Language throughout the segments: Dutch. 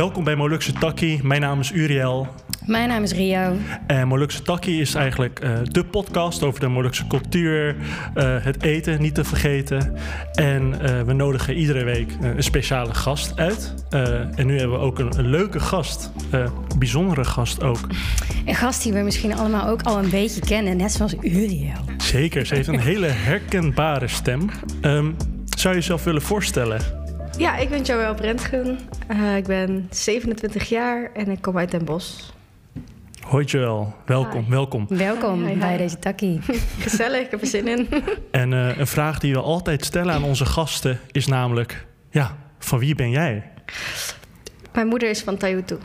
Welkom bij Molukse Takkie. Mijn naam is Uriel. Mijn naam is Rio. En Molukse Takkie is eigenlijk uh, de podcast over de Molukse cultuur, uh, het eten niet te vergeten. En uh, we nodigen iedere week een speciale gast uit. en nu hebben we ook een, een leuke gast, bijzondere gast ook. Een gast die we misschien allemaal ook al een beetje kennen, net zoals Uriel. Zeker, ze heeft een hele herkenbare stem. Um, zou je jezelf willen voorstellen? Ja, ik ben Joël Brentgen. Uh, ik ben 27 jaar en ik kom uit Den Bosch. Hoi Joël, welkom, hi. welkom. Welkom hi, hi. bij deze takkie. Gezellig, ik heb er zin in. en uh, een vraag die we altijd stellen aan onze gasten is namelijk... ja, van wie ben jij? Mijn moeder is van Taihutu.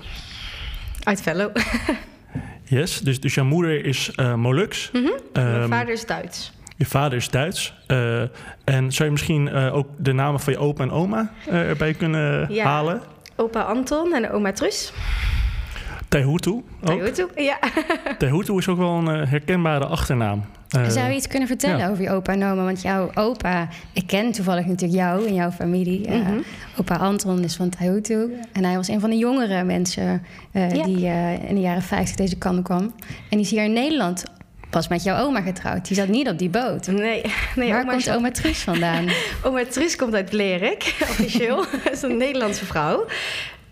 Uit Venlo. yes, dus, dus jouw moeder is uh, Molux. Mm -hmm. um, Mijn vader is Duits. Je vader is Duits. Uh, en zou je misschien uh, ook de namen van je opa en oma uh, erbij kunnen ja. halen? Opa Anton en oma Trus. Tehutu Tehutu, ja. Tehutu is ook wel een herkenbare achternaam. Zou je iets kunnen vertellen ja. over je opa en oma? Want jouw opa, ik ken toevallig natuurlijk jou en jouw familie. Mm -hmm. opa Anton is van Tehutu. En hij was een van de jongere mensen ja. die in de jaren 50 deze kant kwam. En die is hier in Nederland was met jouw oma getrouwd. Die zat niet op die boot. Nee. nee Waar oma komt zat... oma Truus vandaan? oma Truus komt uit Blerik, officieel. dat is een Nederlandse vrouw.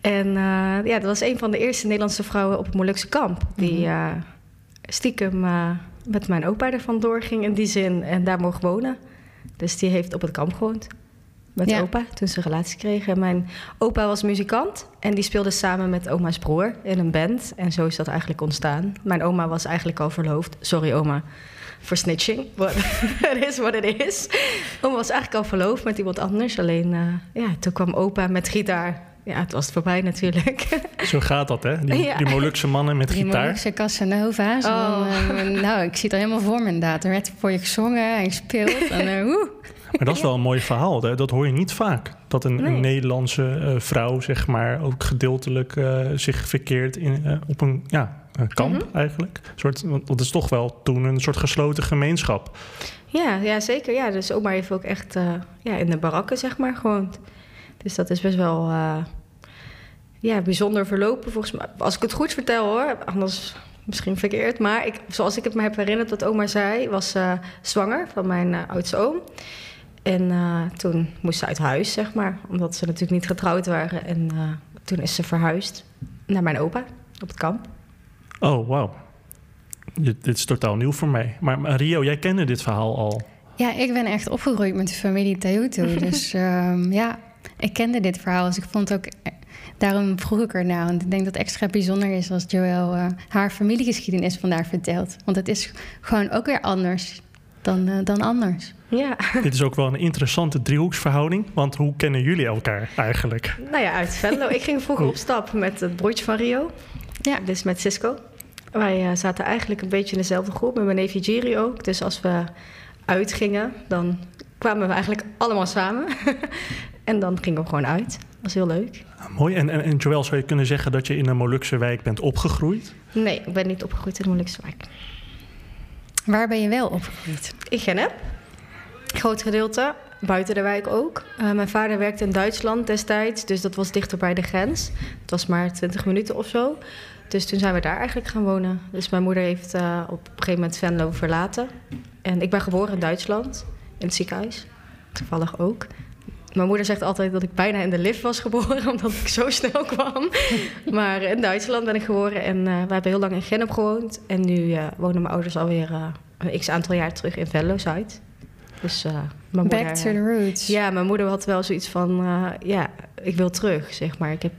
En uh, ja, dat was een van de eerste Nederlandse vrouwen op het Molukse kamp. Die uh, stiekem uh, met mijn opa er vandoor ging in die zin. En daar mocht wonen. Dus die heeft op het kamp gewoond. Met ja. opa, toen ze een relatie kregen. En mijn opa was muzikant en die speelde samen met oma's broer in een band. En zo is dat eigenlijk ontstaan. Mijn oma was eigenlijk al verloofd. Sorry oma voor snitching, but it is what it is. Oma was eigenlijk al verloofd met iemand anders. Alleen, uh, ja, toen kwam opa met gitaar. Ja, het was voorbij natuurlijk. Zo gaat dat, hè? Die, ja. die Molukse mannen met die gitaar. Die Molukse Casanova. Zo, oh. uh, nou, ik zie het er helemaal voor me inderdaad. Er werd voor je gezongen en gespeeld. en, uh. Maar dat is wel een mooi verhaal. Hè? Dat hoor je niet vaak. Dat een, nee. een Nederlandse uh, vrouw, zeg maar, ook gedeeltelijk uh, zich verkeert in, uh, op een ja, een kamp -hmm. eigenlijk. Een soort, want dat is toch wel toen een soort gesloten gemeenschap. Ja, ja zeker. Ja, dus oma heeft ook echt ja, in de barakken, zeg maar, gewoond. Dus dat is best wel ja, bijzonder verlopen, volgens mij. Als ik het goed vertel, hoor. Anders misschien verkeerd. Maar ik, zoals ik het me heb herinnerd, wat oma zei, was zwanger van mijn oudste oom. En uh, toen moest ze uit huis, zeg maar. Omdat ze natuurlijk niet getrouwd waren. En uh, toen is ze verhuisd naar mijn opa op het kamp. Oh, wauw. Dit, dit, is totaal nieuw voor mij. Maar, maar, Rio, jij kende dit verhaal al. Ja, ik ben echt opgegroeid met de familie Teuto. dus um, ja, ik kende dit verhaal. Dus ik vond ook... Daarom vroeg ik ernaar. Want ik denk dat het extra bijzonder is als Joël uh, haar familiegeschiedenis vandaag vertelt. Want het is gewoon ook weer anders dan, uh, dan anders. Ja. Dit is ook wel een interessante driehoeksverhouding. Want hoe kennen jullie elkaar eigenlijk? Nou ja, uit Venlo. Ik ging vroeger op stap met het broertje van Rio. Ja. Dus met Cisco. Wij uh, zaten eigenlijk een beetje in dezelfde groep. Met mijn neefje Jerry ook. Dus als we uitgingen, dan kwamen we eigenlijk allemaal samen. en dan gingen we gewoon uit. Dat was heel leuk. Ah, mooi. En, en, en Joël, zou je kunnen zeggen dat je in een Molukse wijk bent opgegroeid? Nee, ik ben niet opgegroeid in een Molukse wijk. Waar ben je wel opgegroeid? In Gennep. Groot gedeelte. Buiten de wijk ook. Uh, mijn vader werkte in Duitsland destijds. Dus dat was dichter bij de grens. Het was maar 20 minuten of zo. Dus toen zijn we daar eigenlijk gaan wonen. Dus mijn moeder heeft uh, op een gegeven moment Venlo verlaten. En ik ben geboren in Duitsland. In het ziekenhuis. Toevallig ook. Mijn moeder zegt altijd dat ik bijna in de lift was geboren, omdat ik zo snel kwam. maar in Duitsland ben ik geboren en uh, we hebben heel lang in Gennep gewoond. En nu uh, wonen mijn ouders alweer uh, een x aantal jaar terug in Venlo-Zuid. Dus, mijn Back moeder, to the roots. Ja, mijn moeder had wel zoiets van, ja, ik wil terug, zeg maar. Ik, heb,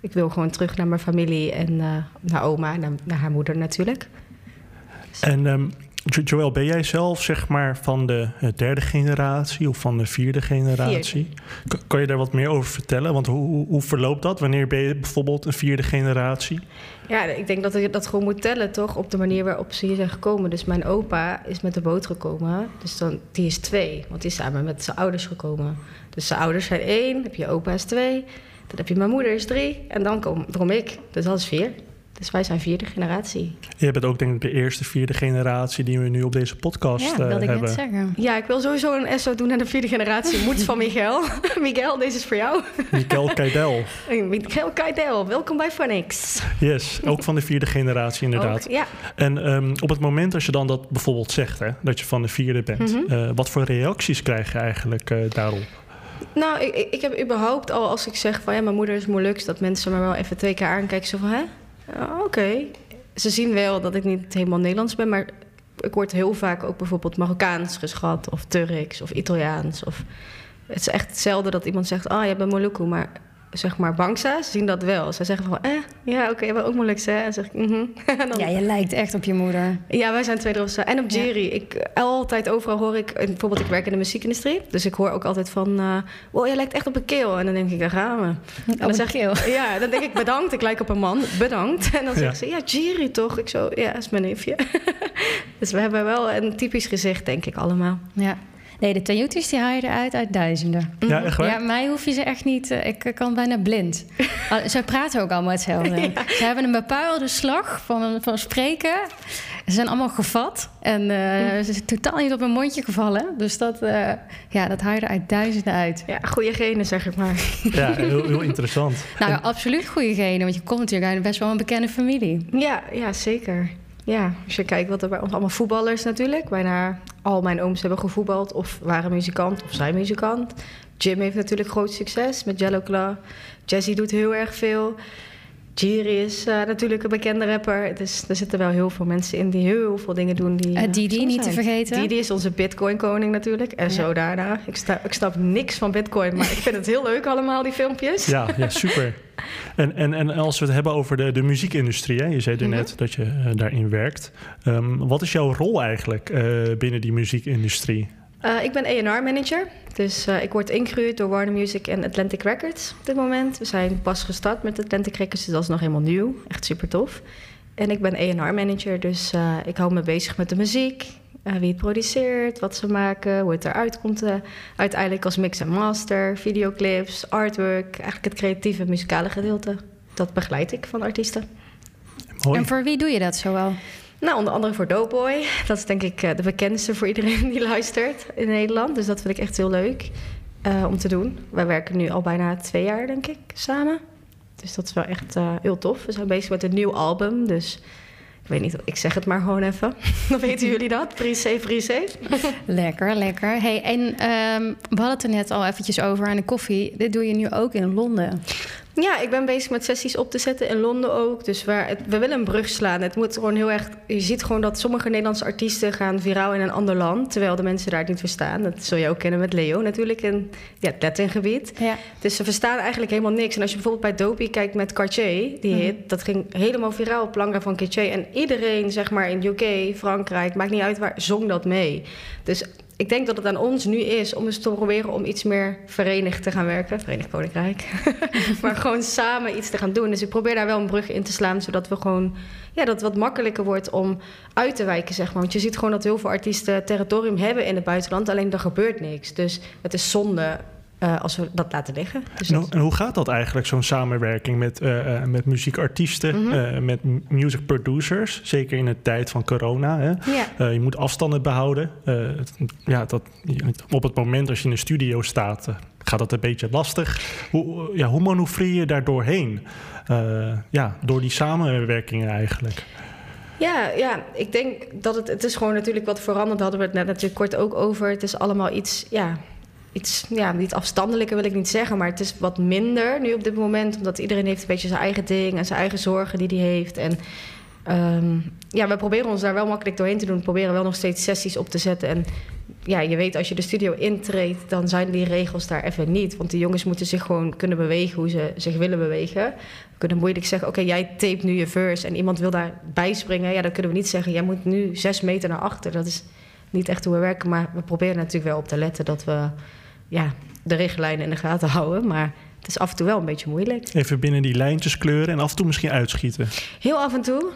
ik wil gewoon terug naar mijn familie en naar oma, naar, naar haar moeder natuurlijk. Dus. En um, Joël, ben jij zelf zeg maar van de derde generatie of van de vierde generatie? Vierde. Kan je daar wat meer over vertellen? Want hoe, hoe verloopt dat? Wanneer ben je bijvoorbeeld een vierde generatie? Ja, ik denk dat je dat gewoon moet tellen, toch? Op de manier waarop ze hier zijn gekomen. Dus mijn opa is met de boot gekomen. Dus dan, die is twee, want die is samen met zijn ouders gekomen. Dus zijn ouders zijn één, heb je opa is twee. Dan heb je mijn moeder is drie en dan kom, kom ik. Dus dat is vier. Dus wij zijn vierde generatie. Je bent ook denk ik de eerste vierde generatie die we nu op deze podcast ja, wilde uh, ik hebben. Net zeggen. Ja, ik wil sowieso een SO doen naar de vierde generatie. Moet van Miguel. Miguel, deze is voor jou. Miguel Keidel. Miguel Keidel, welkom bij Phonics. Yes, ook van de vierde generatie inderdaad. Ook, ja. En um, op het moment als je dan dat bijvoorbeeld zegt, hè, dat je van de vierde bent, mm -hmm. uh, wat voor reacties krijg je eigenlijk uh, daarop? Nou, ik, ik heb überhaupt al als ik zeg van ja, mijn moeder is moeilijk, dat mensen me wel even twee keer aankijken. Zo van hè? Oké. Ze zien wel dat ik niet helemaal Nederlands ben, maar ik word heel vaak ook bijvoorbeeld Marokkaans geschat, of Turks of Italiaans. Of... Het is echt hetzelfde dat iemand zegt: Ah, oh, je bent Moluku, maar zeg maar Bangsa's zien dat wel. Ze zeggen van, eh, ja, oké, okay, bent ook Molukse, hè? En zeg ik, mhm. dan... Ja, je lijkt echt op je moeder. Ja, wij zijn twee drosten. En op Jerry. Ja. Ik, altijd overal hoor ik, bijvoorbeeld ik werk in de muziekindustrie, dus ik hoor ook altijd van, uh, wow, je lijkt echt op een keel. En dan denk ik, daar gaan we. En dan zeg ik, ja, dan denk ik, bedankt, ik lijk op een man, bedankt. En dan zegt ja. ze, ja, Jerry toch? Ik zo, ja, is mijn neefje. dus we hebben wel een typisch gezicht, denk ik, allemaal. Ja. Nee, de Toyotas die haal je eruit uit duizenden. Ja, echt waar? Ja, mij hoef je ze echt niet... Uh, ik kan bijna blind. Ze praten ook allemaal hetzelfde. ja. Ze hebben een bepaalde slag van, van spreken. Ze zijn allemaal gevat. En uh, ze zijn totaal niet op een mondje gevallen. Dus dat, uh, ja, dat haal je er uit duizenden uit. Ja, goede genen, zeg ik maar. Ja, heel, heel interessant. nou, en... absoluut goede genen. Want je komt natuurlijk uit best wel een bekende familie. Ja, ja zeker. Ja, als je kijkt wat er bij ons allemaal voetballers natuurlijk. Bijna al mijn ooms hebben gevoetbald of waren muzikant of zijn muzikant. Jim heeft natuurlijk groot succes met Jello Claw. Jazzy doet heel erg veel. Jiri is uh, natuurlijk een bekende rapper. Dus er zitten wel heel veel mensen in die heel veel dingen doen. Die, uh, Didi, niet te vergeten. Didi is onze bitcoin-koning natuurlijk. En ja. zo daarna. Ik, sta, ik snap niks van bitcoin, maar ik vind het heel leuk allemaal, die filmpjes. Ja, ja super. En, en, en als we het hebben over de, de muziekindustrie, hè? je zei er net mm -hmm. dat je uh, daarin werkt. Um, wat is jouw rol eigenlijk binnen die muziekindustrie? Uh, ik ben A&R-manager, dus uh, ik word ingehuurd door Warner Music en Atlantic Records op dit moment. We zijn pas gestart met Atlantic Records, dus dat is nog helemaal nieuw. Echt super tof. En ik ben A&R-manager, dus uh, ik hou me bezig met de muziek. wie het produceert, wat ze maken, hoe het eruit komt. uiteindelijk als mix en master, videoclips, artwork. Eigenlijk het creatieve muzikale gedeelte. Dat begeleid ik van artiesten. Mooi. En voor wie doe je dat zoal? Nou, onder andere voor Doughboy. Dat is denk ik de bekendste voor iedereen die luistert in Nederland. Dus dat vind ik echt heel leuk uh, om te doen. Wij werken nu al bijna twee jaar, denk ik, samen. Dus dat is wel echt uh, heel tof. We zijn bezig met een nieuw album, dus... Ik weet niet, ik zeg het maar gewoon even. Dan weten jullie dat. Pre-save, pre-save. lekker, lekker. Hey, en um, we hadden het er net al eventjes over aan de koffie. Dit doe je nu ook in Londen. Ja, ik ben bezig met sessies op te zetten in Londen ook. Dus waar het, we willen een brug slaan. Het moet gewoon heel erg. Je ziet gewoon dat sommige Nederlandse artiesten gaan viraal in een ander land. Terwijl de mensen daar het niet verstaan. Dat zul je ook kennen met Leo natuurlijk in ja, het Latin-gebied. Ja. Dus ze verstaan eigenlijk helemaal niks. En als je bijvoorbeeld bij Dopey kijkt met Cartier, die hit, mm. dat ging helemaal viraal op Langra van Cartier. En iedereen, zeg maar in UK, Frankrijk, maakt niet uit waar, zong dat mee. Dus ik denk dat het aan ons nu is om eens te proberen om iets meer verenigd te gaan werken. Verenigd Koninkrijk. maar gewoon samen iets te gaan doen. Dus ik probeer daar wel een brug in te slaan, zodat we gewoon. Ja, dat het wat makkelijker wordt om uit te wijken, zeg maar. Want je ziet gewoon dat heel veel artiesten territorium hebben in het buitenland, alleen er gebeurt niks. Dus het is zonde uh, als we dat laten liggen. Dus en, dat... en, hoe gaat dat eigenlijk, zo'n samenwerking met, uh, uh, met muziekartiesten, mm -hmm. met music producers? Zeker in de tijd van corona. Hè? Je moet afstanden behouden. ja, dat, op het moment als je in een studio staat, gaat dat een beetje lastig. Hoe, ja, hoe manoeuvreer je daar doorheen? ja, door die samenwerkingen eigenlijk. Ja, ja, ik denk dat het, het is gewoon natuurlijk wat veranderd. Hadden we het net natuurlijk kort ook over. Het is allemaal iets, ja, iets, ja, niet afstandelijker wil ik niet zeggen, maar het is wat minder nu op dit moment, omdat iedereen heeft een beetje zijn eigen ding en zijn eigen zorgen die hij heeft. En um, ja, we proberen ons daar wel makkelijk doorheen te doen. We proberen wel nog steeds sessies op te zetten. En ja, je weet, als je de studio intreedt, dan zijn die regels daar even niet. Want die jongens moeten zich gewoon kunnen bewegen hoe ze zich willen bewegen. We kunnen moeilijk zeggen, oké, jij tape nu je verse en iemand wil daar bijspringen. Ja, dan kunnen we niet zeggen, jij moet nu zes meter naar achter. Dat is niet echt hoe we werken, maar we proberen natuurlijk wel op te letten dat we ja, de richtlijnen in de gaten houden. Maar het is af en toe wel een beetje moeilijk. Even binnen die lijntjes kleuren en af en toe misschien uitschieten. Heel af en toe.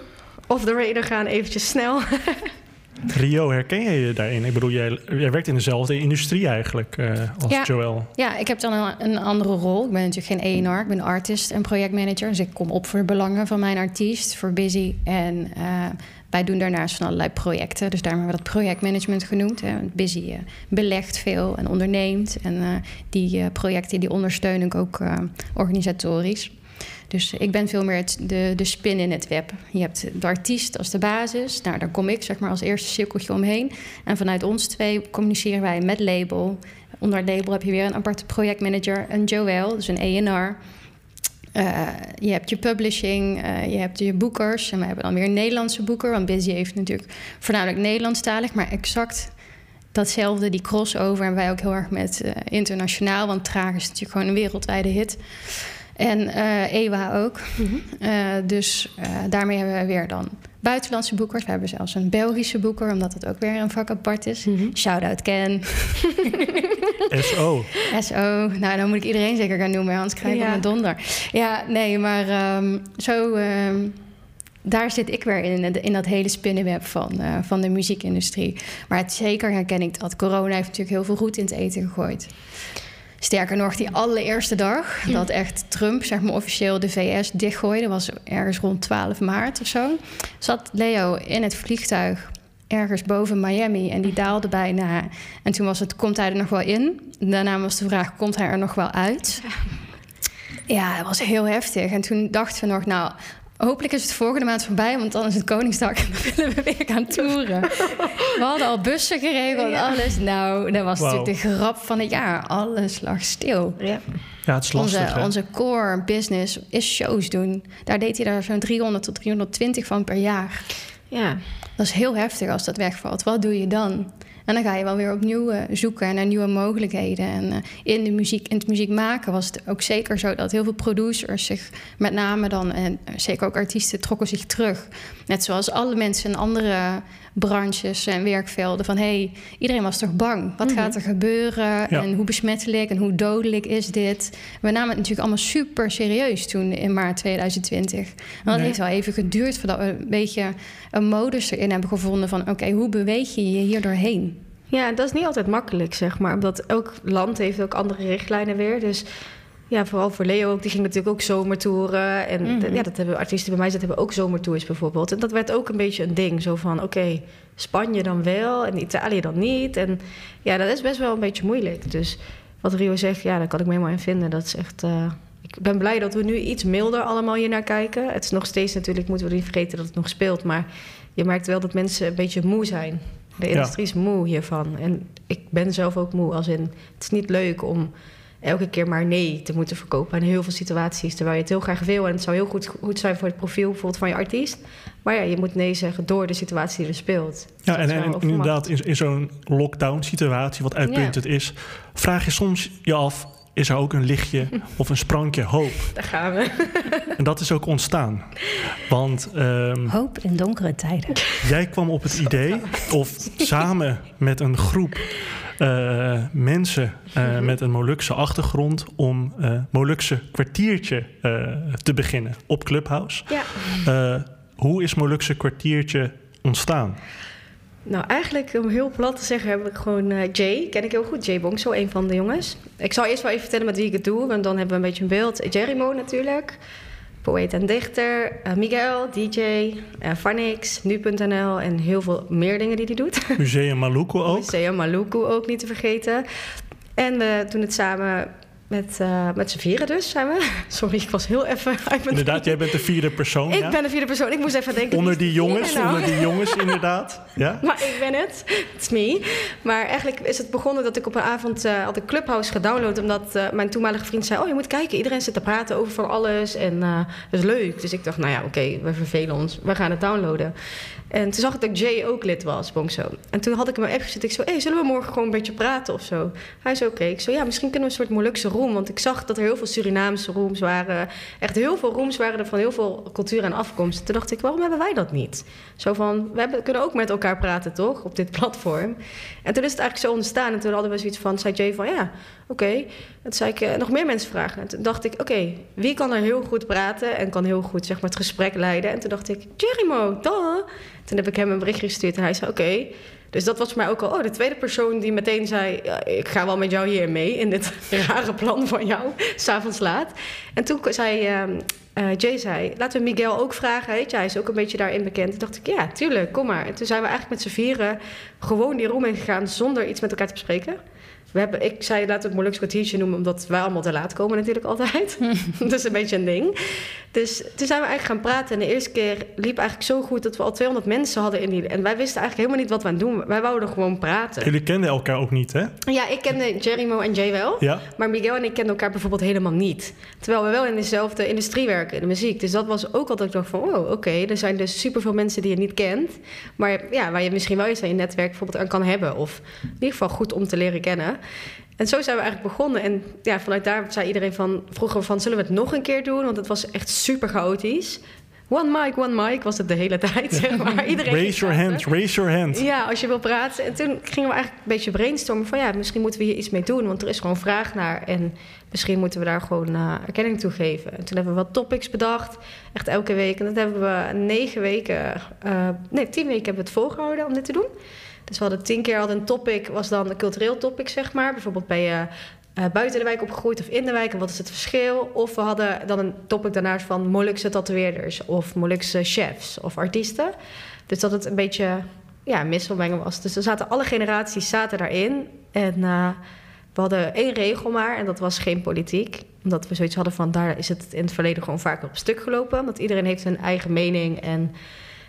Of de radar gaan eventjes snel. Rio, herken je je daarin? Ik bedoel, jij, jij werkt in dezelfde industrie eigenlijk uh, als ja. Joël. Ja, ik heb dan een, een, andere rol. Ik ben natuurlijk geen ENR, ik ben artist en projectmanager. Dus ik kom op voor de belangen van mijn artiest, voor Busy. En uh, wij doen daarnaast van allerlei projecten. Dus daarom hebben we dat projectmanagement genoemd. Hè. Busy uh, belegt veel en onderneemt. En die projecten die ondersteun ik ook organisatorisch. Dus ik ben veel meer het, de, de spin in het web. Je hebt de artiest als de basis. Nou, daar kom ik zeg maar als eerste cirkeltje omheen. En vanuit ons twee communiceren wij met label. Onder label heb je weer een aparte projectmanager, een Joel, dus een ENR. Uh, je hebt je publishing, uh, je hebt je boekers. En we hebben dan weer een Nederlandse boeker. Want Busy heeft natuurlijk voornamelijk Nederlandstalig, maar exact datzelfde, die crossover. En wij ook heel erg met uh, internationaal, want Traag is natuurlijk gewoon een wereldwijde hit. En Ewa ook. Mm -hmm. uh, dus daarmee hebben we weer dan buitenlandse boekers. We hebben zelfs een Belgische boeker, omdat het ook weer een vak apart is. Mm -hmm. Shout-out Ken. SO. SO. Nou, dan moet ik iedereen zeker gaan noemen, anders krijg ik ja. op mijn donder. Ja, nee, maar um, zo... Um, daar zit ik weer in, in dat hele spinnenweb van, uh, van de muziekindustrie. Maar het, zeker herken ik dat. Corona heeft natuurlijk heel veel goed in het eten gegooid. Sterker nog, die allereerste dag dat echt Trump, zeg maar officieel de VS dichtgooide, was ergens rond 12 maart of zo. Zat Leo in het vliegtuig ergens boven Miami en die daalde bijna. En toen was het, komt hij er nog wel in? Daarna was de vraag, komt hij er nog wel uit? Ja, het was heel heftig. En toen dachten we nog, nou, Hopelijk is het volgende maand voorbij, want dan is het Koningsdag en dan willen we weer gaan toeren. We hadden al bussen geregeld, ja. alles. Nou, dat was wow. natuurlijk de grap van het jaar. Alles lag stil. Ja, ja het is lastig, onze, onze core business is shows doen. Daar deed hij daar zo'n 300 tot 320 van per jaar. Ja. Dat is heel heftig als dat wegvalt. Wat doe je dan? En dan ga je wel weer opnieuw uh, zoeken naar nieuwe mogelijkheden. En uh, in, de muziek, in het muziek maken was het ook zeker zo dat heel veel producers zich, met name dan, en zeker ook artiesten, trokken zich terug. Net zoals alle mensen in andere branches en werkvelden. Van hé, hey, iedereen was toch bang? Wat mm-hmm. gaat er gebeuren? Ja. En hoe besmettelijk en hoe dodelijk is dit? We namen het natuurlijk allemaal super serieus toen in maart 2020. En dat nee. heeft wel even geduurd voordat we een beetje een modus erin hebben gevonden van oké, okay, hoe beweeg je je hier doorheen? Ja, dat is niet altijd makkelijk, zeg maar. Omdat elk land heeft ook andere richtlijnen weer. Dus ja, vooral voor Leo ook. Die ging natuurlijk ook zomertoeren. En mm-hmm. ja, dat hebben artiesten bij mij dat hebben ook zomertours bijvoorbeeld. En dat werd ook een beetje een ding. Zo van, oké, okay, Spanje dan wel en Italië dan niet. En ja, dat is best wel een beetje moeilijk. Dus wat Rio zegt, ja, daar kan ik me helemaal in vinden. Dat is echt... Uh, ik ben blij dat we nu iets milder allemaal hier naar kijken. Het is nog steeds natuurlijk, moeten we niet vergeten dat het nog speelt. Maar je merkt wel dat mensen een beetje moe zijn. De industrie is moe hiervan. En ik ben zelf ook moe. Als in, het is niet leuk om elke keer maar nee te moeten verkopen in heel veel situaties. Terwijl je het heel graag wil en het zou heel goed, goed zijn voor het profiel bijvoorbeeld van je artiest. Maar ja, je moet nee zeggen door de situatie die er speelt. Ja, en, en inderdaad, in, in zo'n lockdown-situatie, wat uitpuntend ja. is, vraag je soms je af: is er ook een lichtje of een sprankje hoop? Daar gaan we. En dat is ook ontstaan. Want. Um, hoop in donkere tijden. Jij kwam op het idee, of samen met een groep. Uh, mensen uh, met een Molukse achtergrond om uh, Molukse kwartiertje te beginnen op Clubhouse. Ja. hoe is Molukse kwartiertje ontstaan? Nou, eigenlijk om heel plat te zeggen heb ik gewoon Jay, ken ik heel goed, Jay Bong, zo een van de jongens. Ik zal eerst wel even vertellen met wie ik het doe, want dan hebben we een beetje een beeld. Jerrymo natuurlijk, poëet en dichter. Uh, Miguel, DJ, uh, Vanix, Nu.nl en heel veel meer dingen die hij doet. Museum Maluku ook. Museum Maluku ook niet te vergeten. En we doen het samen met, uh, met z'n vieren dus zijn we. Sorry, ik was heel even uit mijn Inderdaad, jij bent de vierde persoon. Ik ja? ben de vierde persoon. Ik moest even denken. Onder die jongens, nou? onder die jongens inderdaad. Ja? Maar ik ben het. It's me. Maar eigenlijk is het begonnen dat ik op een avond uh, had een Clubhouse gedownload. Omdat uh, mijn toenmalige vriend zei... oh, je moet kijken, iedereen zit te praten over van alles. En dat is leuk. Dus ik dacht, nou ja, oké, okay, we vervelen ons. We gaan het downloaden. En toen zag ik dat Jay ook lid was, Bongso. En toen had ik hem app gezet. Ik zo, hey, zullen we morgen gewoon een beetje praten of zo? Hij zei, oké. Ik zo, ja, misschien kunnen we een soort Molukse room. Want ik zag dat er heel veel Surinaamse rooms waren. Echt heel veel rooms waren er van heel veel cultuur en afkomst. Toen dacht ik, waarom hebben wij dat niet? Zo van, we hebben, kunnen ook met elkaar praten, toch? Op dit platform. En toen is het eigenlijk zo ontstaan. En toen hadden we zoiets van, zei Jay van, ja, oké. En toen zei ik, uh, nog meer mensen vragen. En toen dacht ik, oké, wie kan er heel goed praten... en kan heel goed, zeg maar, het gesprek leiden? En toen dacht ik, Jerrymo, dan. Toen heb ik hem een berichtje gestuurd en hij zei: Oké. Dus dat was voor mij ook al oh, de tweede persoon die meteen zei: Ik ga wel met jou hier mee in dit rare plan van jou, s'avonds laat. En toen zei uh, Jay: zei, Laten we Miguel ook vragen. Je, hij is ook een beetje daarin bekend. Toen dacht ik: Ja, tuurlijk, kom maar. En toen zijn we eigenlijk met z'n vieren gewoon die room ingegaan zonder iets met elkaar te bespreken. We hebben, ik zei laten we het moeilijkste kwartiertje noemen, omdat wij allemaal te laat komen natuurlijk altijd. dat is een beetje een ding. Dus toen zijn we eigenlijk gaan praten. En de eerste keer liep eigenlijk zo goed dat we al 200 mensen hadden in die... En wij wisten eigenlijk helemaal niet wat we aan het doen. Wij wouden gewoon praten. Jullie kenden elkaar ook niet, hè? Ja, ik kende Jerrymo en Jay wel. Ja. Maar Miguel en ik kenden elkaar bijvoorbeeld helemaal niet. Terwijl we wel in dezelfde industrie werken, in de muziek. Dus dat was ook altijd dacht van... Oh, oké, er zijn dus superveel mensen die je niet kent. Maar ja, waar je misschien wel eens aan je netwerk bijvoorbeeld aan kan hebben. Of in ieder geval goed om te leren kennen. En zo zijn we eigenlijk begonnen. En ja, vanuit daar zei iedereen van... vroeger van, zullen we het nog een keer doen? Want het was echt super chaotisch. One mic, one mic was het de hele tijd, zeg maar. Iedereen raise your hand, raise your hand. Ja, als je wil praten. En toen gingen we eigenlijk een beetje brainstormen van... ja, misschien moeten we hier iets mee doen, want er is gewoon vraag naar. En misschien moeten we daar gewoon uh, erkenning toe geven. En toen hebben we wat topics bedacht, echt elke week. En dat hebben we negen weken, uh, nee, tien weken hebben we het volgehouden om dit te doen. Dus we hadden tien keer al een topic, was dan een cultureel topic, zeg maar. Bijvoorbeeld ben je uh, buiten de wijk opgegroeid of in de wijk en wat is het verschil? Of we hadden dan een topic daarnaast van Molukse tatoeëerders of Molukse chefs of artiesten. Dus dat het een beetje ja, misselmengen was. Dus er zaten alle generaties zaten daarin. En uh, we hadden één regel maar en dat was geen politiek. Omdat we zoiets hadden van daar is het in het verleden gewoon vaker op stuk gelopen. Want iedereen heeft zijn eigen mening en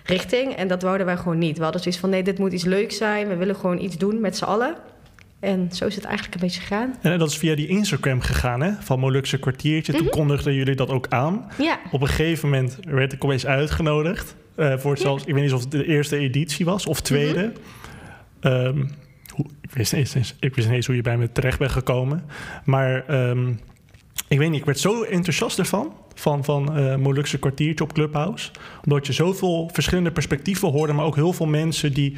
richting. En dat wouden wij gewoon niet. We hadden zoiets van: nee, dit moet iets leuks zijn. We willen gewoon iets doen met z'n allen. En zo is het eigenlijk een beetje gegaan. En dat is via die Instagram gegaan, hè? Van Molukse kwartiertje. Toen mhm. kondigden jullie dat ook aan. Ja. Op een gegeven moment werd ik opeens uitgenodigd. Uh, voor zelfs, ik weet niet of het de eerste editie was of tweede. Mm ik, wist eens, ik wist niet eens hoe je bij me terecht bent gekomen. Maar um, ik weet niet, ik werd zo enthousiast ervan. Van, van uh, Molukse kwartiertje op Clubhouse. Omdat je zoveel verschillende perspectieven hoorde. Maar ook heel veel mensen die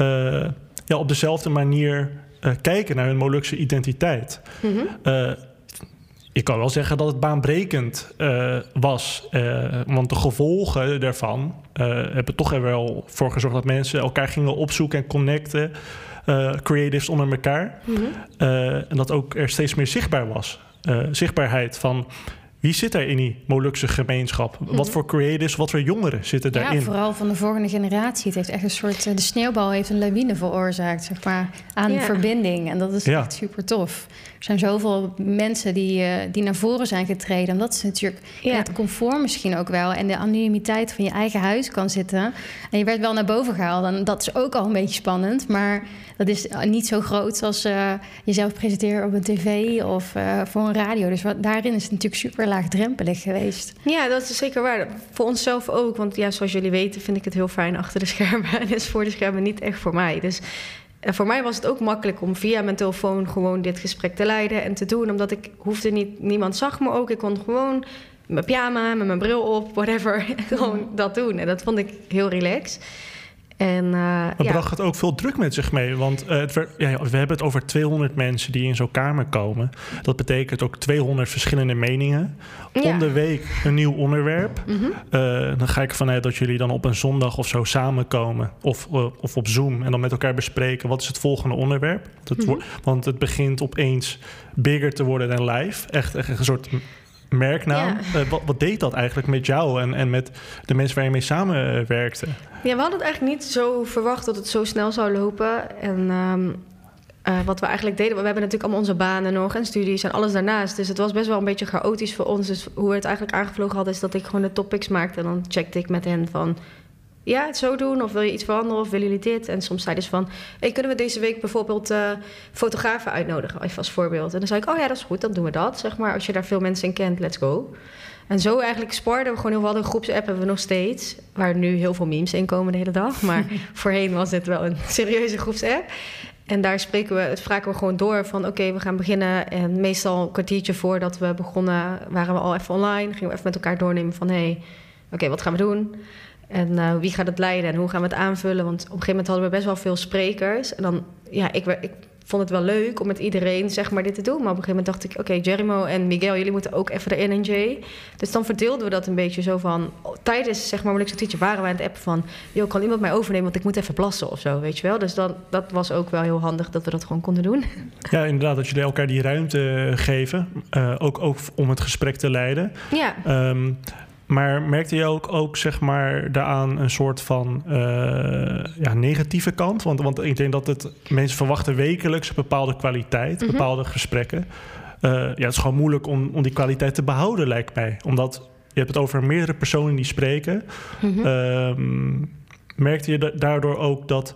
uh, ja, op dezelfde manier uh, kijken naar hun Molukse identiteit. Mm -hmm. ik kan wel zeggen dat het baanbrekend was. want de gevolgen daarvan hebben toch er wel voor gezorgd dat mensen elkaar gingen opzoeken en connecten. creatives onder elkaar. Mm -hmm. en dat ook er steeds meer zichtbaar was. Zichtbaarheid van wie zit er in die Molukse gemeenschap? Wat mhm. voor creators, wat voor jongeren zitten daarin? Ja, vooral van de volgende generatie. Het heeft echt een soort... Eh, de sneeuwbal heeft een lawine veroorzaakt, zeg maar, aan verbinding. En dat is echt super tof. Er zijn zoveel mensen die, uh, die naar voren zijn getreden. En dat is natuurlijk ja. het comfort misschien ook wel. En de anonimiteit van je eigen huis kan zitten. En je werd wel naar boven gehaald. En dat is ook al een beetje spannend. Maar dat is niet zo groot als uh, jezelf presenteren op een tv of uh, voor een radio. Dus wat, daarin is het natuurlijk super laagdrempelig geweest. Ja, dat is zeker waar. Voor onszelf ook. Want ja, zoals jullie weten vind ik het heel fijn achter de schermen. En is voor de schermen niet echt voor mij. Dus voor mij was het ook makkelijk om via mijn telefoon gewoon dit gesprek te leiden en te doen. Omdat ik hoefde niet, niemand zag me ook. Ik kon gewoon mijn pyjama, met mijn bril op, whatever, gewoon dat doen. En dat vond ik heel relaxed. En, uh, maar ja. bracht het ook veel druk met zich mee? Want uh, het ja, we hebben het over 200 mensen die in zo'n kamer komen. Dat betekent ook 200 verschillende meningen. Ja. Om de week een nieuw onderwerp. Mm -hmm. uh, dan ga ik vanuit dat jullie dan op een zondag of zo samenkomen. Of, of op Zoom. En dan met elkaar bespreken wat is het volgende onderwerp. Het, mm -hmm. Want het begint opeens bigger te worden dan live. Echt, echt een soort merknaam. Ja. Uh, wat, wat, deed dat eigenlijk met jou en, en met de mensen waar je mee samenwerkte? Ja, we hadden het eigenlijk niet zo verwacht dat het zo snel zou lopen. En um, uh, wat we eigenlijk deden, we hebben natuurlijk allemaal onze banen nog en studies en alles daarnaast. Dus het was best wel een beetje chaotisch voor ons. Dus hoe we het eigenlijk aangevlogen hadden, is dat ik gewoon de topics maakte. En dan checkte ik met hen van ja, het zo doen? Of wil je iets veranderen? Of willen jullie dit? En soms zeiden ze van... Hey, kunnen we deze week bijvoorbeeld uh, fotografen uitnodigen? Even als voorbeeld. En dan zei ik, oh ja, dat is goed, dan doen we dat. Zeg maar, als je daar veel mensen in kent, let's go. En zo eigenlijk sparden we gewoon heel veel. Een groepsapp hebben we nog steeds. Waar nu heel veel memes in komen de hele dag. Maar voorheen was dit wel een serieuze groepsapp. En daar spreken we, het vragen we gewoon door van oké, we gaan beginnen. En meestal een kwartiertje voordat we begonnen, waren we al even online. Gingen we even met elkaar doornemen van hé, hey, oké, wat gaan we doen? En uh, wie gaat het leiden en hoe gaan we het aanvullen? Want op een gegeven moment hadden we best wel veel sprekers. En dan, ja, ik, ik vond het wel leuk om met iedereen zeg maar dit te doen. Maar op een gegeven moment dacht ik, oké, Jerimo en Miguel, jullie moeten ook even erin en Jay. Dus dan verdeelden we dat een beetje zo van... Tijdens zeg maar Teacher waren wij aan het app van... joh, kan iemand mij overnemen, want ik moet even plassen of zo, weet je wel. Dus dan, dat was ook wel heel handig dat we dat gewoon konden doen. Ja, inderdaad, dat jullie elkaar die ruimte geven. Uh, ook, ook om het gesprek te leiden. Ja. Um, maar merkte je ook, ook zeg maar, daaraan een soort van uh, ja, negatieve kant? Want, want ik denk dat het, mensen verwachten wekelijks een bepaalde kwaliteit, mm -hmm. bepaalde gesprekken. Uh, ja, het is gewoon moeilijk om, om die kwaliteit te behouden, lijkt mij. Omdat je hebt het over meerdere personen die spreken. Mm -hmm. uh, merkte je daardoor ook dat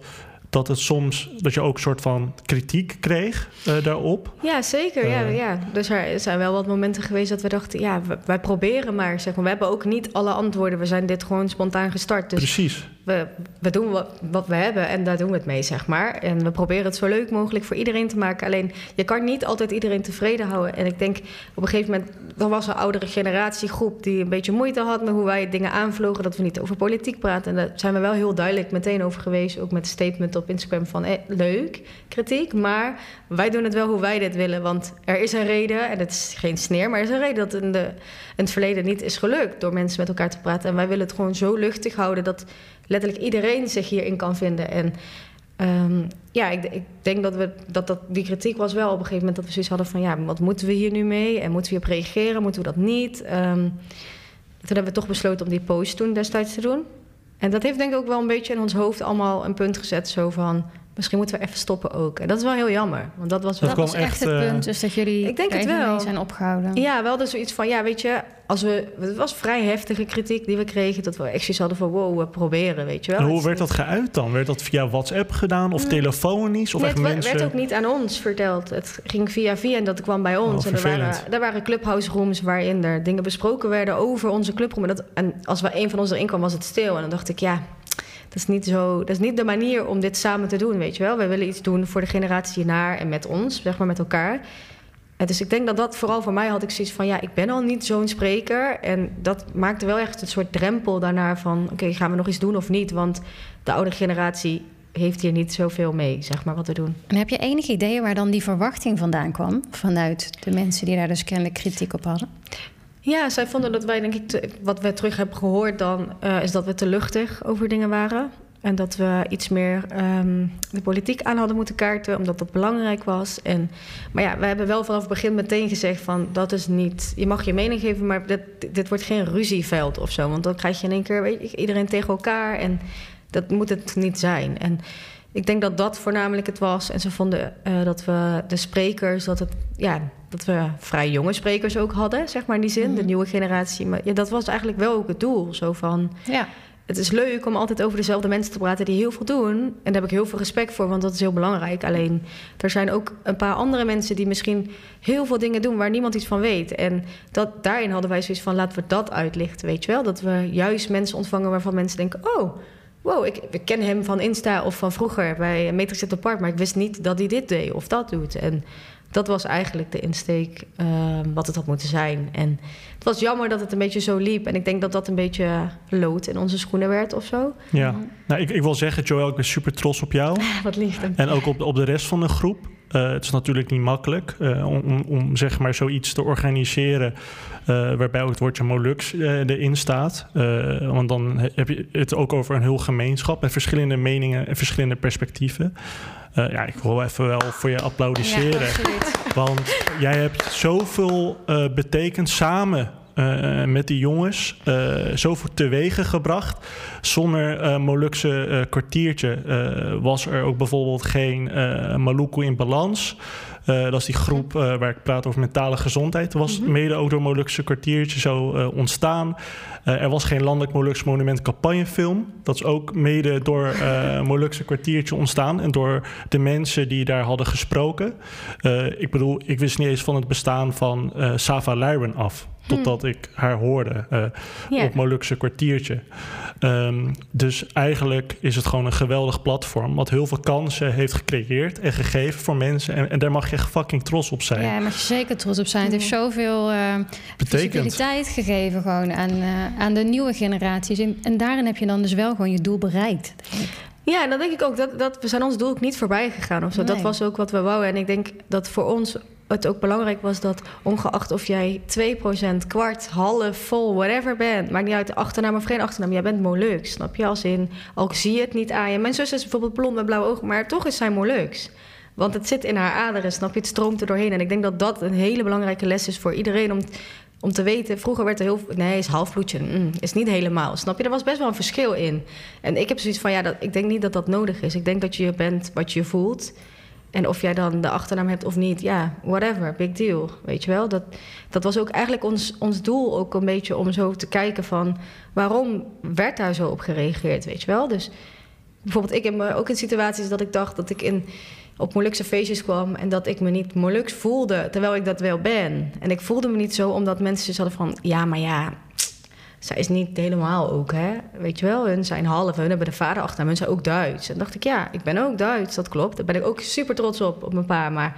dat het soms dat je ook een soort van kritiek kreeg uh, daarop. Ja, zeker. Uh, ja, ja. Dus er zijn wel wat momenten geweest dat we dachten, ja, wij proberen maar. Zeg maar. We hebben ook niet alle antwoorden. We zijn dit gewoon spontaan gestart. Dus Precies. We, we doen wat, wat we hebben en daar doen we het mee, zeg maar. En we proberen het zo leuk mogelijk voor iedereen te maken. Alleen, je kan niet altijd iedereen tevreden houden. En ik denk, op een gegeven moment, er was een oudere generatiegroep die een beetje moeite had met hoe wij dingen aanvlogen, dat we niet over politiek praten. En daar zijn we wel heel duidelijk meteen over geweest, ook met statement op Instagram van eh, leuk, kritiek, maar wij doen het wel hoe wij dit willen. Want er is een reden, en het is geen sneer, maar er is een reden dat in, de, in het verleden niet is gelukt door mensen met elkaar te praten. En wij willen het gewoon zo luchtig houden dat letterlijk iedereen zich hierin kan vinden. En um, ja, ik, ik, denk dat, we, dat, dat die kritiek was wel op een gegeven moment dat we zoiets hadden van ja, wat moeten we hier nu mee? En moeten we hierop reageren? Moeten we dat niet? Um, toen hebben we toch besloten om die post toen destijds te doen. En dat heeft denk ik ook wel een beetje in ons hoofd allemaal een punt gezet. Zo van, misschien moeten we even stoppen ook. En dat is wel heel jammer. Want dat was, dat wel... was echt, het punt, dus dat jullie ik denk het wel. zijn opgehouden. Ja, wel dus zoiets van, ja, weet je... Als we, het was vrij heftige kritiek die we kregen... dat we echt zoiets hadden van, wow, we proberen, weet je wel. En hoe werd dat geuit dan? Werd dat via WhatsApp gedaan of telefonisch? Of nee, echt het mensen... werd ook niet aan ons verteld. Het ging via via en dat kwam bij ons. Oh, en er waren, er waren clubhouse rooms waarin er dingen besproken werden... over onze clubroom. En, dat, en als we een van ons erin kwam, was het stil. En dan dacht ik, ja dat is niet zo. Dat is niet de manier om dit samen te doen, weet je wel. Wij willen iets doen voor de generatie hiernaar en met ons, zeg maar met elkaar. En dus ik denk dat dat vooral voor mij had ik zoiets van ja, ik ben al niet zo'n spreker. En dat maakte wel echt een soort drempel daarnaar van oké, gaan we nog iets doen of niet? Want de oude generatie heeft hier niet zoveel mee, zeg maar, wat te doen. En heb je enig idee waar dan die verwachting vandaan kwam? Vanuit de mensen die daar dus kennelijk kritiek op hadden? Ja, zij vonden dat wij, denk ik, wat we terug hebben gehoord dan, uh, is dat we te luchtig over dingen waren. En dat we iets meer um, de politiek aan hadden moeten kaarten, omdat dat belangrijk was. En, maar ja, we hebben wel vanaf het begin meteen gezegd van dat is niet. Je mag je mening geven, maar dit, dit wordt geen ruzieveld of zo. Want dan krijg je in één keer weet iedereen tegen elkaar. En dat moet het niet zijn. En ik denk dat dat voornamelijk het was. En ze vonden uh, dat we de sprekers, dat, het, ja, dat we vrij jonge sprekers ook hadden, zeg maar in die zin, mm -hmm. de nieuwe generatie. Maar ja, dat was eigenlijk wel ook het doel. Zo van. Ja. Het is leuk om altijd over dezelfde mensen te praten die heel veel doen. En daar heb ik heel veel respect voor, want dat is heel belangrijk. Alleen er zijn ook een paar andere mensen die misschien heel veel dingen doen waar niemand iets van weet. En dat, daarin hadden wij zoiets van: laten we dat uitlichten, weet je wel? Dat we juist mensen ontvangen waarvan mensen denken: oh wow, ik, ik, ken hem van Insta of van vroeger bij Matrix at the Park, maar ik wist niet dat hij dit deed of dat doet. En dat was eigenlijk de insteek uh, wat het had moeten zijn. En het was jammer dat het een beetje zo liep. En ik denk dat dat een beetje lood in onze schoenen werd of zo. Ja, nou, ik, ik wil zeggen, Joel, ik ben super trots op jou. wat lief. En ook op, op de rest van de groep. Uh, het is natuurlijk niet makkelijk uh, om, om zeg maar zoiets te organiseren. Uh, waarbij ook het woordje Molux erin staat. want dan heb je het ook over een heel gemeenschap met verschillende meningen en verschillende perspectieven. ja, ik wil even wel voor je applaudisseren. Ja, want jij hebt zoveel betekend samen uh, met die jongens uh, zoveel teweeg gebracht. Zonder uh, Molukse kwartiertje was er ook bijvoorbeeld geen Maluku in balans. dat is die groep waar ik praat over mentale gezondheid. was mm -hmm. mede ook door Molukse kwartiertje zo ontstaan. er was geen landelijk Molukse monument campagnefilm. Dat is ook mede door Molukse kwartiertje ontstaan. En door de mensen die daar hadden gesproken. ik bedoel, ik wist niet eens van het bestaan van Sava Lyron af totdat ik haar hoorde uh, yeah. op Molukse kwartiertje. Um, dus eigenlijk is het gewoon een geweldig platform... wat heel veel kansen heeft gecreëerd en gegeven voor mensen. En, en daar mag je fucking trots op zijn. Ja, daar mag je zeker trots op zijn. Het heeft zoveel uh, visibiliteit gegeven gewoon aan, uh, aan de nieuwe generaties. En, en daarin heb je dan dus wel gewoon je doel bereikt. Ja, en dat denk ik ook. Dat, dat, we zijn ons doel ook niet voorbij gegaan of zo. Dat was ook wat we wouden. En ik denk dat voor ons het ook belangrijk was dat ongeacht of jij 2%, kwart, half, vol, whatever bent, maakt niet uit de achternaam of geen achternaam, jij bent Molux, snap je? Als in, ook zie je het niet aan je. Mijn zus is bijvoorbeeld blond met blauwe ogen, maar toch is zij Molux. Want het zit in haar aderen, snap je? Het stroomt er doorheen. En ik denk dat dat een hele belangrijke les is voor iedereen om, om te weten. Vroeger werd er heel nee, is halfbloedje. Mm, is niet helemaal, snap je? Er was best wel een verschil in. En ik heb zoiets van, ja, dat, ik denk niet dat dat nodig is. Ik denk dat je bent wat je voelt. En of jij dan de achternaam hebt of niet, ja, whatever, big deal. Weet je wel? Dat, dat was ook eigenlijk ons, ons doel ook een beetje om zo te kijken van... waarom werd daar zo op gereageerd, weet je wel? Dus bijvoorbeeld ik heb me ook in situaties dat ik dacht dat ik in, op Molukse feestjes kwam... en dat ik me niet Molux voelde, terwijl ik dat wel ben. En ik voelde me niet zo omdat mensen hadden van... ja, maar ja, zij is niet helemaal ook, hè. Weet je wel, hun zijn half, hun hebben de vader achter hun zijn ook Duits. En dacht ik, ja, ik ben ook Duits, dat klopt. Daar ben ik ook super trots op, op mijn pa. Maar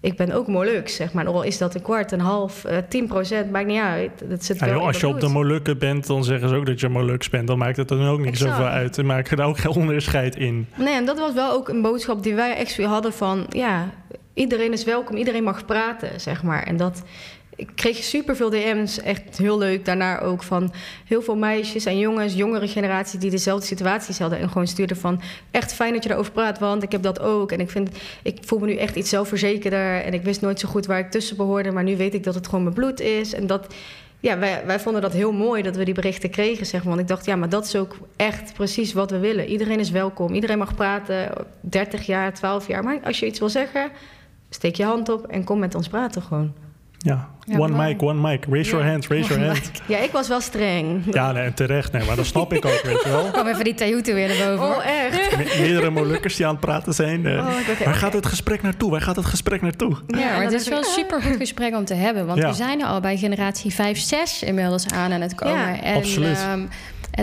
ik ben ook Molux, zeg maar. Al is dat een kwart, een half, uh, 10 procent, maakt niet uit. Dat zit ja, joh, als je op de Molukken bent, dan zeggen ze ook dat je Molux bent. Dan maakt het dan ook niet zoveel uit. En maak er ook geen onderscheid in. Nee, en dat was wel ook een boodschap die wij echt hadden van... ja, iedereen is welkom, iedereen mag praten, zeg maar. En dat ik kreeg super veel DM's, echt heel leuk. Daarna ook van heel veel meisjes en jongens, jongere generatie die dezelfde situaties hadden. En gewoon stuurden van echt fijn dat je erover praat, want ik heb dat ook. En ik vind, ik voel me nu echt iets zelfverzekerder. En ik wist nooit zo goed waar ik tussen behoorde. Maar nu weet ik dat het gewoon mijn bloed is. En dat, ja, wij, wij vonden dat heel mooi dat we die berichten kregen, zeg maar. Want ik dacht, ja, maar dat is ook echt precies wat we willen. Iedereen is welkom, iedereen mag praten, 30 jaar, 12 jaar. Maar als je iets wil zeggen, steek je hand op en kom met ons praten gewoon. Ja, one mic, one mic. Raise your hand, raise your hand. Ja, ik was wel streng. Ja, nee, en terecht. Nee, maar dat snap ik ook, weet je wel. Kom even die Tajutu weer naar boven. Oh, echt? Me meerdere Molukkers die aan het praten zijn. Uh, oh, waar gaat het gesprek naartoe? Waar gaat het gesprek naartoe? Ja, maar het is wel een supergoed gesprek om te hebben. Want we zijn er al bij generatie 5, 6 inmiddels aan aan het komen. Ja, en, absoluut. Um,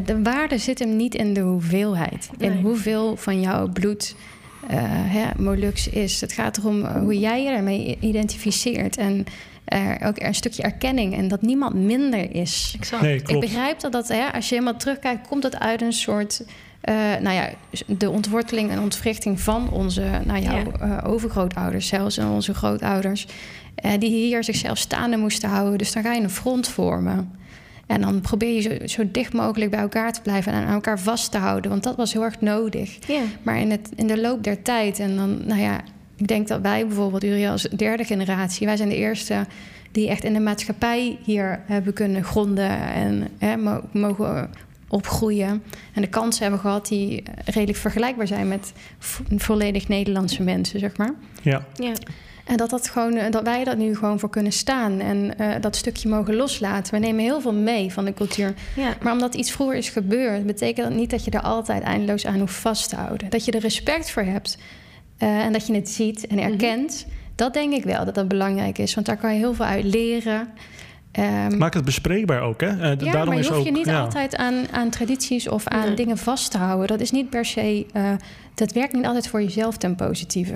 de waarde zit hem niet in de hoeveelheid. In hoeveel van jouw bloed... Uh, hè, Molux is. Het gaat erom hoe jij je ermee identificeert. En er ook een stukje erkenning en dat niemand minder is. Nee, Ik begrijp dat, dat hè, als je helemaal terugkijkt, komt het uit een soort. Uh, nou ja, de ontworteling en ontwrichting van onze nou ja, ja. Uh, overgrootouders, zelfs en onze grootouders, uh, die hier zichzelf staande moesten houden. Dus dan ga je een front vormen. En dan probeer je zo, zo, dicht mogelijk bij elkaar te blijven en aan elkaar vast te houden, want dat was heel erg nodig. Ja. Maar in, het, in de loop der tijd, en dan, nou ja, ik denk dat wij bijvoorbeeld, Uriel als derde generatie, wij zijn de eerste die echt in de maatschappij hier hebben kunnen gronden en hè, mogen opgroeien. En de kansen hebben gehad die redelijk vergelijkbaar zijn met volledig Nederlandse mensen, zeg maar. Ja. ja. En dat, dat, gewoon, dat wij dat nu gewoon voor kunnen staan en uh, dat stukje mogen loslaten. We nemen heel veel mee van de cultuur. Ja. Maar omdat iets vroeger is gebeurd, betekent dat niet dat je er altijd eindeloos aan hoeft vast te houden. Dat je er respect voor hebt uh, en dat je het ziet en erkent. Mm -hmm. Dat denk ik wel dat dat belangrijk is, want daar kan je heel veel uit leren. Um, Maak het bespreekbaar ook, hè? Uh, ja, daarom maar je is hoeft ook, je niet ja. altijd aan, aan tradities of aan Nee. dingen vast te houden. Dat is niet per se... uh, dat werkt niet altijd voor jezelf ten positieve.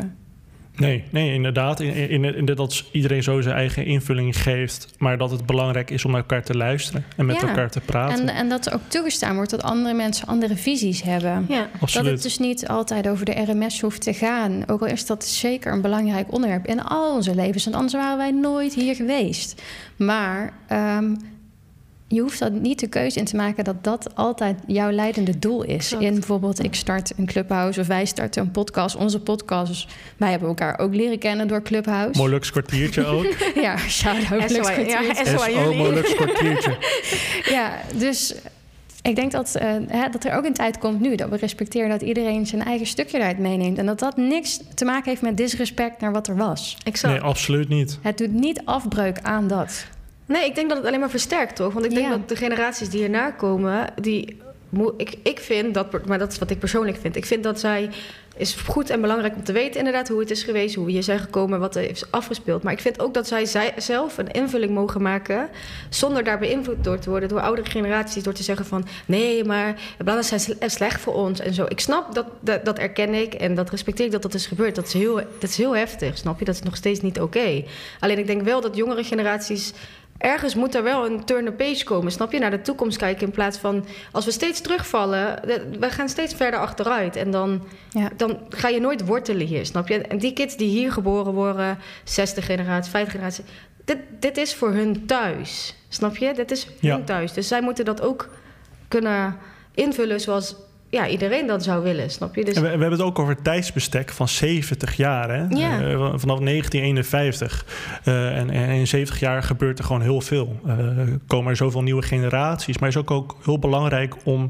Nee, nee, inderdaad. In, in, in, dat iedereen zo zijn eigen invulling geeft. Maar dat het belangrijk is om naar elkaar te luisteren en met Ja. elkaar te praten. En, en dat er ook toegestaan wordt dat andere mensen andere visies hebben. Ja. Dat Absoluut. het dus niet altijd over de RMS hoeft te gaan. Ook al is dat zeker een belangrijk onderwerp in al onze levens. Want anders waren wij nooit hier geweest. Maar ehm, je hoeft dat niet de keuze in te maken dat dat altijd jouw leidende doel is. In bijvoorbeeld, ik start een clubhouse of wij starten een podcast. Onze podcast, wij hebben elkaar ook leren kennen door Clubhouse. Molux kwartiertje ook. Ja, shout-out. Lex ja. Molux kwartiertje. Ja, dus ik denk dat, eh, hè, dat er ook een tijd komt nu dat we respecteren dat iedereen zijn eigen stukje eruit meeneemt. En dat dat niks te maken heeft met disrespect naar wat er was. Exact. Nee, absoluut niet. Het doet niet afbreuk aan dat. Nee, ik denk dat het alleen maar versterkt, toch? Want ik denk Ja. dat de generaties die hierna komen, die. Ik, ik vind dat, maar dat is wat ik persoonlijk vind. Ik vind dat zij. is goed en belangrijk om te weten, inderdaad, hoe het is geweest, hoe we hier zijn gekomen, wat er is afgespeeld. Maar ik vind ook dat zij, zij zelf een invulling mogen maken. zonder daar beïnvloed door te worden door oudere generaties. Door te zeggen van. nee, maar bladen zijn sle- slecht voor ons en zo. Ik snap dat, dat, dat erken ik en dat respecteer ik dat dat is gebeurd. Dat is heel, dat is heel heftig, snap je? Dat is nog steeds niet oké. Alleen ik denk wel dat jongere generaties ergens moet er wel een turn the page komen. Snap je? Naar de toekomst kijken in plaats van als we steeds terugvallen, we gaan steeds verder achteruit. En dan, ja. dan ga je nooit wortelen hier. Snap je? En die kids die hier geboren worden, 60 generatie, 50 generatie, dit, dit is voor hun thuis. Snap je? Dit is hun thuis. Dus zij moeten dat ook kunnen invullen zoals ja, iedereen dat zou willen, snap je? Dus... we, we, hebben het ook over tijdsbestek van 70 jaar, hè? Ja. Uh, vanaf 1951. Uh, en, en, in 70 jaar gebeurt er gewoon heel veel. Uh, komen er zoveel nieuwe generaties. Maar het is ook, ook heel belangrijk om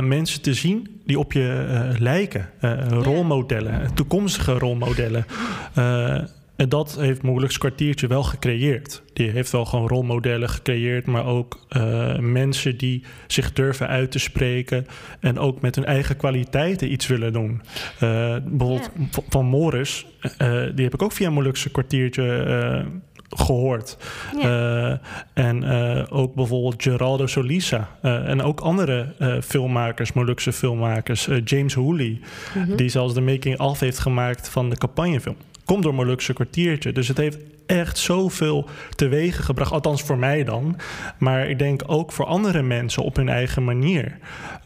mensen te zien die op je lijken. rolmodellen, toekomstige rolmodellen. En dat heeft Moeilijks kwartiertje wel gecreëerd. Die heeft wel gewoon rolmodellen gecreëerd, maar ook uh, mensen die zich durven uit te spreken en ook met hun eigen kwaliteiten iets willen doen. Uh, bijvoorbeeld van Morris, uh, die heb ik ook via Molukse kwartiertje gehoord. Ja. en ook bijvoorbeeld Geraldo Solisa. en ook andere filmmakers, Molukse filmmakers. James Hooley, mm -hmm. die zelfs de making-of heeft gemaakt van de campagnefilm komt door Molukse kwartiertje. Dus het heeft echt zoveel teweeg gebracht. Althans voor mij dan. Maar ik denk ook voor andere mensen op hun eigen manier.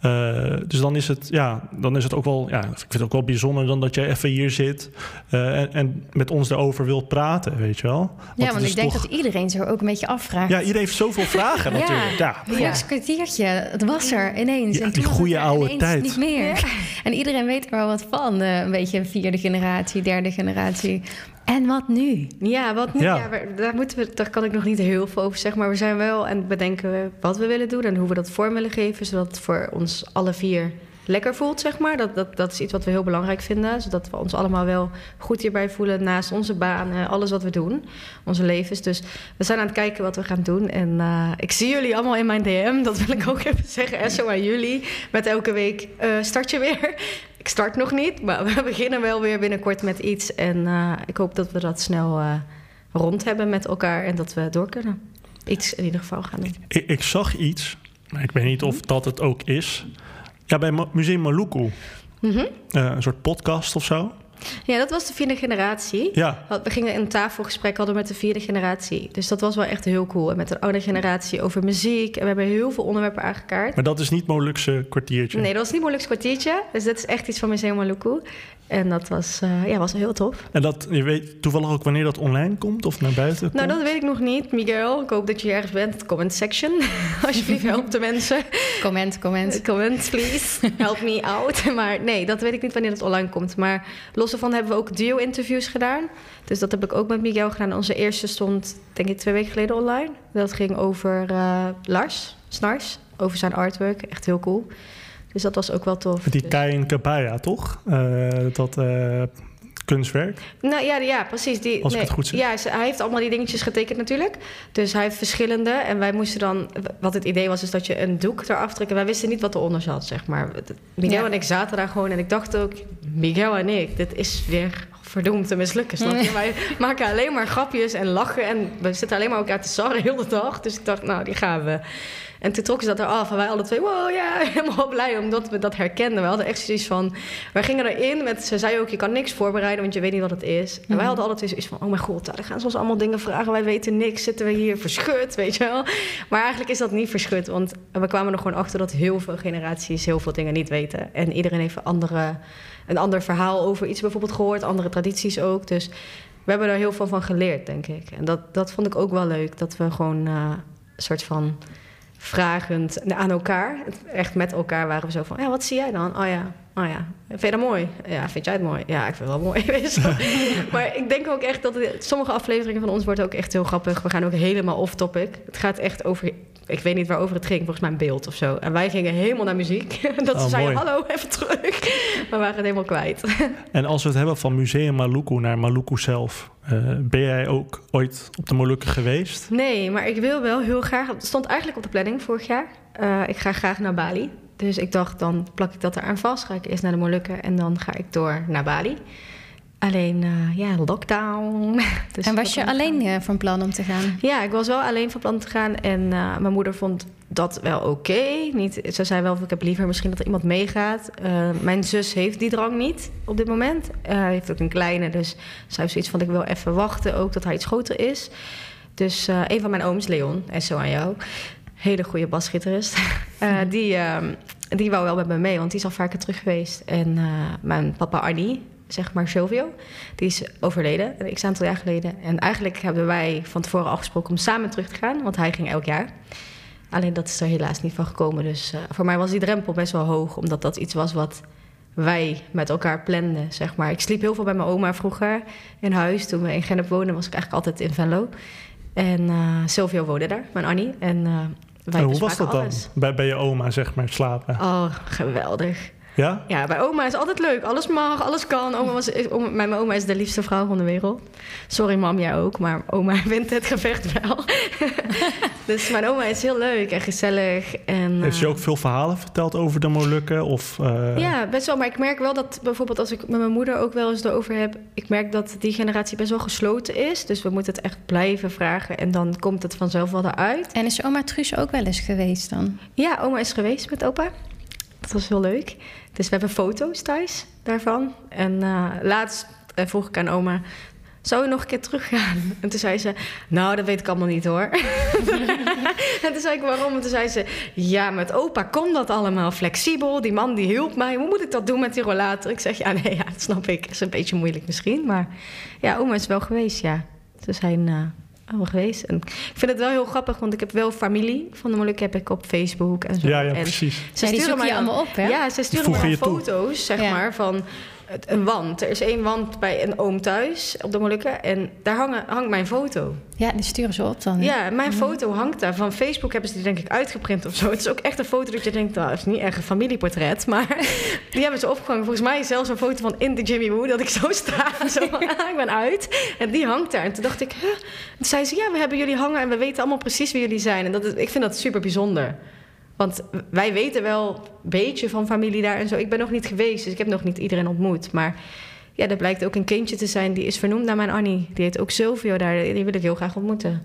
Uh, dus dan is het, ja, dan is het ook wel, ja, ik vind het ook wel bijzonder dan dat jij even hier zit uh, en, en, met ons erover wilt praten, weet je wel. Want ja, want ik denk dat iedereen zich ook een beetje afvraagt. Ja, iedereen heeft zoveel vragen natuurlijk. Ja, ja. ja. kwartiertje, het was er ineens. Ja, en die goede oude tijd. Niet meer. En iedereen weet er wel wat van. Uh, een beetje vierde generatie, derde generatie. En wat nu? Ja, wat nu? Ja. daar, moeten we, daar kan ik nog niet heel veel over zeggen. Maar we zijn wel en bedenken wat we willen doen en hoe we dat vorm willen geven, zodat het voor ons alle vier lekker voelt, zeg maar. Dat, dat, dat is iets wat we heel belangrijk vinden. Zodat we ons allemaal wel goed hierbij voelen naast onze baan, alles wat we doen, onze levens. Dus we zijn aan het kijken wat we gaan doen. En uh, ik zie jullie allemaal in mijn DM. Dat wil ik ook even zeggen. En zo aan jullie. Met elke week uh, start je weer. Ik start nog niet, maar we beginnen wel weer binnenkort met iets. En uh, ik hoop dat we dat snel rond hebben met elkaar en dat we door kunnen. Iets in ieder geval gaan doen. Ik, ik zag iets, maar ik weet niet of dat het ook is. Ja, bij Museum Maluku. Mm -hmm. uh, een soort podcast of zo. Ja, dat was de vierde generatie. Ja. We gingen een tafelgesprek hadden met de vierde generatie. Dus dat was wel echt heel cool. En met de oude generatie over muziek. En we hebben heel veel onderwerpen aangekaart. Maar dat is niet Molukse kwartiertje? Nee, dat was niet Molukse kwartiertje. Dus dat is echt iets van Museum Maluku. En dat was, uh, ja, was heel tof. En dat, je weet toevallig ook wanneer dat online komt of naar buiten Nou, dat weet ik nog niet, Miguel. Ik hoop dat je ergens bent. Comment section. Alsjeblieft, help de mensen. Comment, comment. Comment, please. Help me out. Maar nee, dat weet ik niet wanneer dat online komt. Maar los daarvan hebben we ook duo-interviews gedaan. Dus dat heb ik ook met Miguel gedaan. Onze eerste stond, denk ik, twee weken geleden online. Dat ging over uh, Lars Snars, over zijn artwork. Echt heel cool. Dus dat was ook wel tof. Die dus. Kain Kabaya, toch? Uh, dat uh, kunstwerk. Nou ja, ja precies. Die, Als nee, ik het goed zeg. Ja, hij heeft allemaal die dingetjes getekend natuurlijk. Dus hij heeft verschillende. En wij moesten dan... Wat het idee was, is dat je een doek eraf trekken. Wij wisten niet wat eronder zat, zeg maar. Miguel ja. en ik zaten daar gewoon. En ik dacht ook, Miguel en ik, dit is weer verdoemd te mislukken. Snap je? Wij maken alleen maar grapjes en lachen. En we zitten alleen maar elkaar te sarren heel de dag. Dus ik dacht, nou, die gaan we... En toen trokken ze dat eraf. En wij alle twee, wow, ja, helemaal blij omdat we dat herkenden. We hadden echt zoiets van... Wij gingen erin met... Ze zei ook, je kan niks voorbereiden, want je weet niet wat het is. En wij mhm. hadden altijd zoiets van... Oh mijn god, dan gaan ze ons allemaal dingen vragen. Wij weten niks. Zitten we hier verschut, weet je wel. Maar eigenlijk is dat niet verschut. Want we kwamen er gewoon achter dat heel veel generaties... heel veel dingen niet weten. En iedereen heeft een, andere, een ander verhaal over iets bijvoorbeeld gehoord. Andere tradities ook. Dus we hebben er heel veel van geleerd, denk ik. En dat, dat vond ik ook wel leuk. Dat we gewoon uh, een soort van vragend aan elkaar. Echt met elkaar waren we zo van, ja, wat zie jij dan? Oh ja, oh ja. Vind je dat mooi? Ja, vind jij het mooi? Ja, ik vind het wel mooi. maar ik denk ook echt dat het, sommige afleveringen van ons wordt ook echt heel grappig. We gaan ook helemaal off-topic. Het gaat echt over ik weet niet waarover het ging, volgens mij een beeld of zo. En wij gingen helemaal naar muziek. dat ze oh, zeiden, hallo, even terug. we waren het helemaal kwijt. en als we het hebben van Museum Maluku naar Maluku zelf... Uh, ben jij ook ooit op de Molukken geweest? Nee, maar ik wil wel heel graag... Het stond eigenlijk op de planning vorig jaar. Uh, ik ga graag naar Bali. Dus ik dacht, dan plak ik dat eraan vast. Ga ik eerst naar de Molukken en dan ga ik door naar Bali. Alleen, uh, ja, lockdown. Dus en was je alleen uh, van plan om te gaan? Ja, ik was wel alleen van plan te gaan. En uh, mijn moeder vond dat wel oké. Okay. Niet, Ze zei wel, ik heb liever misschien dat er iemand meegaat. mijn zus heeft die drang niet op dit moment. Hij heeft ook een kleine, dus zij heeft zoiets van... ik wil even wachten ook dat hij iets groter is. Dus een van mijn ooms, Leon, en zo aan jou, hele goede basgitarist, die, uh, die wou wel met me mee, want die is al vaker terug geweest. En mijn papa Arnie, zeg maar Silvio, die is overleden, een x-aantal jaar geleden. En eigenlijk hebben wij van tevoren afgesproken om samen terug te gaan, want hij ging elk jaar. Alleen dat is er helaas niet van gekomen. Dus voor mij was die drempel best wel hoog, omdat dat iets was wat wij met elkaar planden, zeg maar. Ik sliep heel veel bij mijn oma vroeger in huis. Toen we in Gennep woonden, was ik eigenlijk altijd in Venlo. En uh, Silvio woonde daar, mijn Annie. En uh, wij Hoe was dat dan, bij, bij je oma, zeg maar, slapen? Oh, geweldig. Ja? Ja, bij oma is altijd leuk. Alles mag, alles kan. Oma was, mijn oma is de liefste vrouw van de wereld. Sorry mam, jij ook, maar oma wint het gevecht wel. dus mijn oma is heel leuk en gezellig. En, Heeft ze ook veel verhalen verteld over de Molukken? Of, uh... Ja, best wel. Maar ik merk wel dat bijvoorbeeld als ik met mijn moeder ook wel eens erover heb... ik merk dat die generatie best wel gesloten is. Dus we moeten het echt blijven vragen en dan komt het vanzelf wel eruit. En is oma Truus ook wel eens geweest dan? Ja, oma is geweest met opa. Dat was heel leuk. Dus we hebben foto's thuis daarvan. En uh, laatst uh, vroeg ik aan oma... zou je nog een keer teruggaan? En toen zei ze... nou, dat weet ik allemaal niet hoor. en toen zei ik waarom? En toen zei ze... ja, met opa kon dat allemaal flexibel. Die man die hielp mij. Hoe moet ik dat doen met die rollator? Ik zeg, ja, nee, ja, dat snap ik. Dat is een beetje moeilijk misschien. Maar ja, oma is wel geweest, ja. Ze zijn... Uh, al geweest. En ik vind het wel heel grappig, want ik heb wel familie van de Molukken heb ik op Facebook en zo. Ja, ja en precies. Ze ja, sturen mij allemaal op, hè? Ja, ze sturen me foto's, zeg ja. maar, van een wand. Er is één wand bij een oom thuis op de Molukken en daar hangen, hangt mijn foto. Ja, die sturen ze op dan. Hè? Ja, mijn foto hangt daar. Van Facebook hebben ze die denk ik uitgeprint of zo. Het is ook echt een foto dat je denkt, nou, dat is niet echt een familieportret, maar die hebben ze opgehangen. Volgens mij is zelfs een foto van in de Jimmy Woo dat ik zo sta, zo, ik ben uit. En die hangt daar. En toen dacht ik, huh? toen zei ze, ja, we hebben jullie hangen en we weten allemaal precies wie jullie zijn. En dat is, ik vind dat super bijzonder. Want wij weten wel een beetje van familie daar en zo. Ik ben nog niet geweest, dus ik heb nog niet iedereen ontmoet. Maar ja, er blijkt ook een kindje te zijn die is vernoemd naar mijn Annie. Die heet ook Silvio daar. Die wil ik heel graag ontmoeten.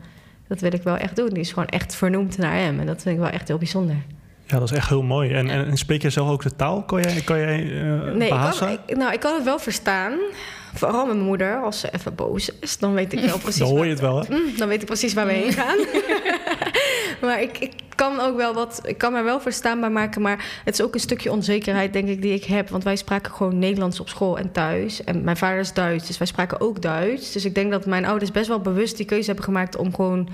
Dat wil ik wel echt doen. Die is gewoon echt vernoemd naar hem. En dat vind ik wel echt heel bijzonder. Ja, dat is echt heel mooi. En, en, en spreek jij zelf ook de taal? Kan jij, kan jij uh, nee, ik kan, ik, nou, ik kan het wel verstaan. Vooral mijn moeder, als ze even boos is, dan weet ik wel precies. dan hoor je het wel, hè? Mm, dan weet ik precies waar we heen gaan. maar ik, ik, kan ook wel wat, ik kan me wel verstaanbaar maken, maar het is ook een stukje onzekerheid, denk ik, die ik heb. Want wij spraken gewoon Nederlands op school en thuis. En mijn vader is Duits, dus wij spraken ook Duits. Dus ik denk dat mijn ouders best wel bewust die keuze hebben gemaakt om gewoon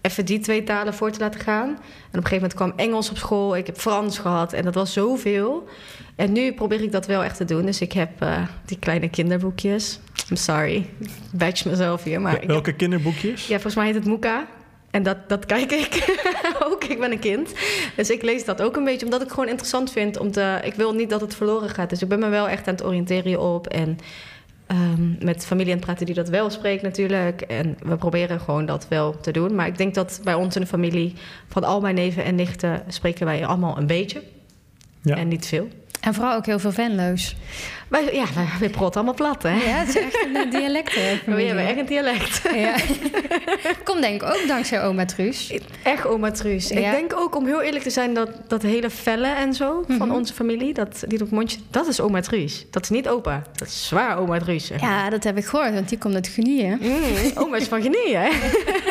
even die twee talen voor te laten gaan. En op een gegeven moment kwam Engels op school, ik heb Frans gehad en dat was zoveel. En nu probeer ik dat wel echt te doen. Dus ik heb uh, die kleine kinderboekjes. I'm sorry, ik badge mezelf hier. Maar Welke heb... kinderboekjes? Ja, volgens mij heet het Moeka. En dat, dat kijk ik ook. Ik ben een kind. Dus ik lees dat ook een beetje, omdat ik het gewoon interessant vind. Om te, ik wil niet dat het verloren gaat. Dus ik ben me wel echt aan het oriënteren op. En um, met familie aan het praten die dat wel spreekt natuurlijk. En we proberen gewoon dat wel te doen. Maar ik denk dat bij ons in de familie, van al mijn neven en nichten, spreken wij allemaal een beetje. Ja. En niet veel. En vooral ook heel veel Venlo's. Ja, wij prot allemaal plat, hè? Ja, het is echt een dialect. Hè, we hebben echt een dialect. Ja. Komt denk ik ook dankzij oma Truus. Echt oma Truus. Ja. Ik denk ook, om heel eerlijk te zijn, dat dat hele felle en zo mm -hmm. van onze familie, dat, die op mondje, dat is oma Truus. Dat is niet opa. Dat is zwaar oma Truus. Zeg. Ja, dat heb ik gehoord, want die komt uit Genieën. Mm, oma is van Genieën, hè?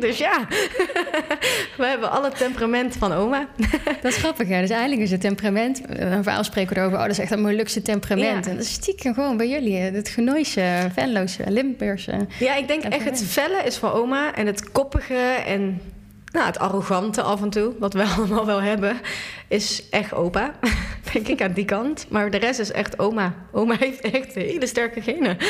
dus ja. we hebben alle temperament van oma. dat is grappig, hè? Dus eigenlijk is het temperament, een verhaal spreken we erover, oh, dat is echt een Molukse temperament. Ja. En dat is stiekem gewoon bij jullie, het Genooise, Venloze, Limburgse. Ja, ik denk echt het felle is van oma en het koppige en nou, het arrogante af en toe, wat we allemaal wel hebben, is echt opa. Denk ik aan die kant. Maar de rest is echt oma. Oma heeft echt hele sterke genen.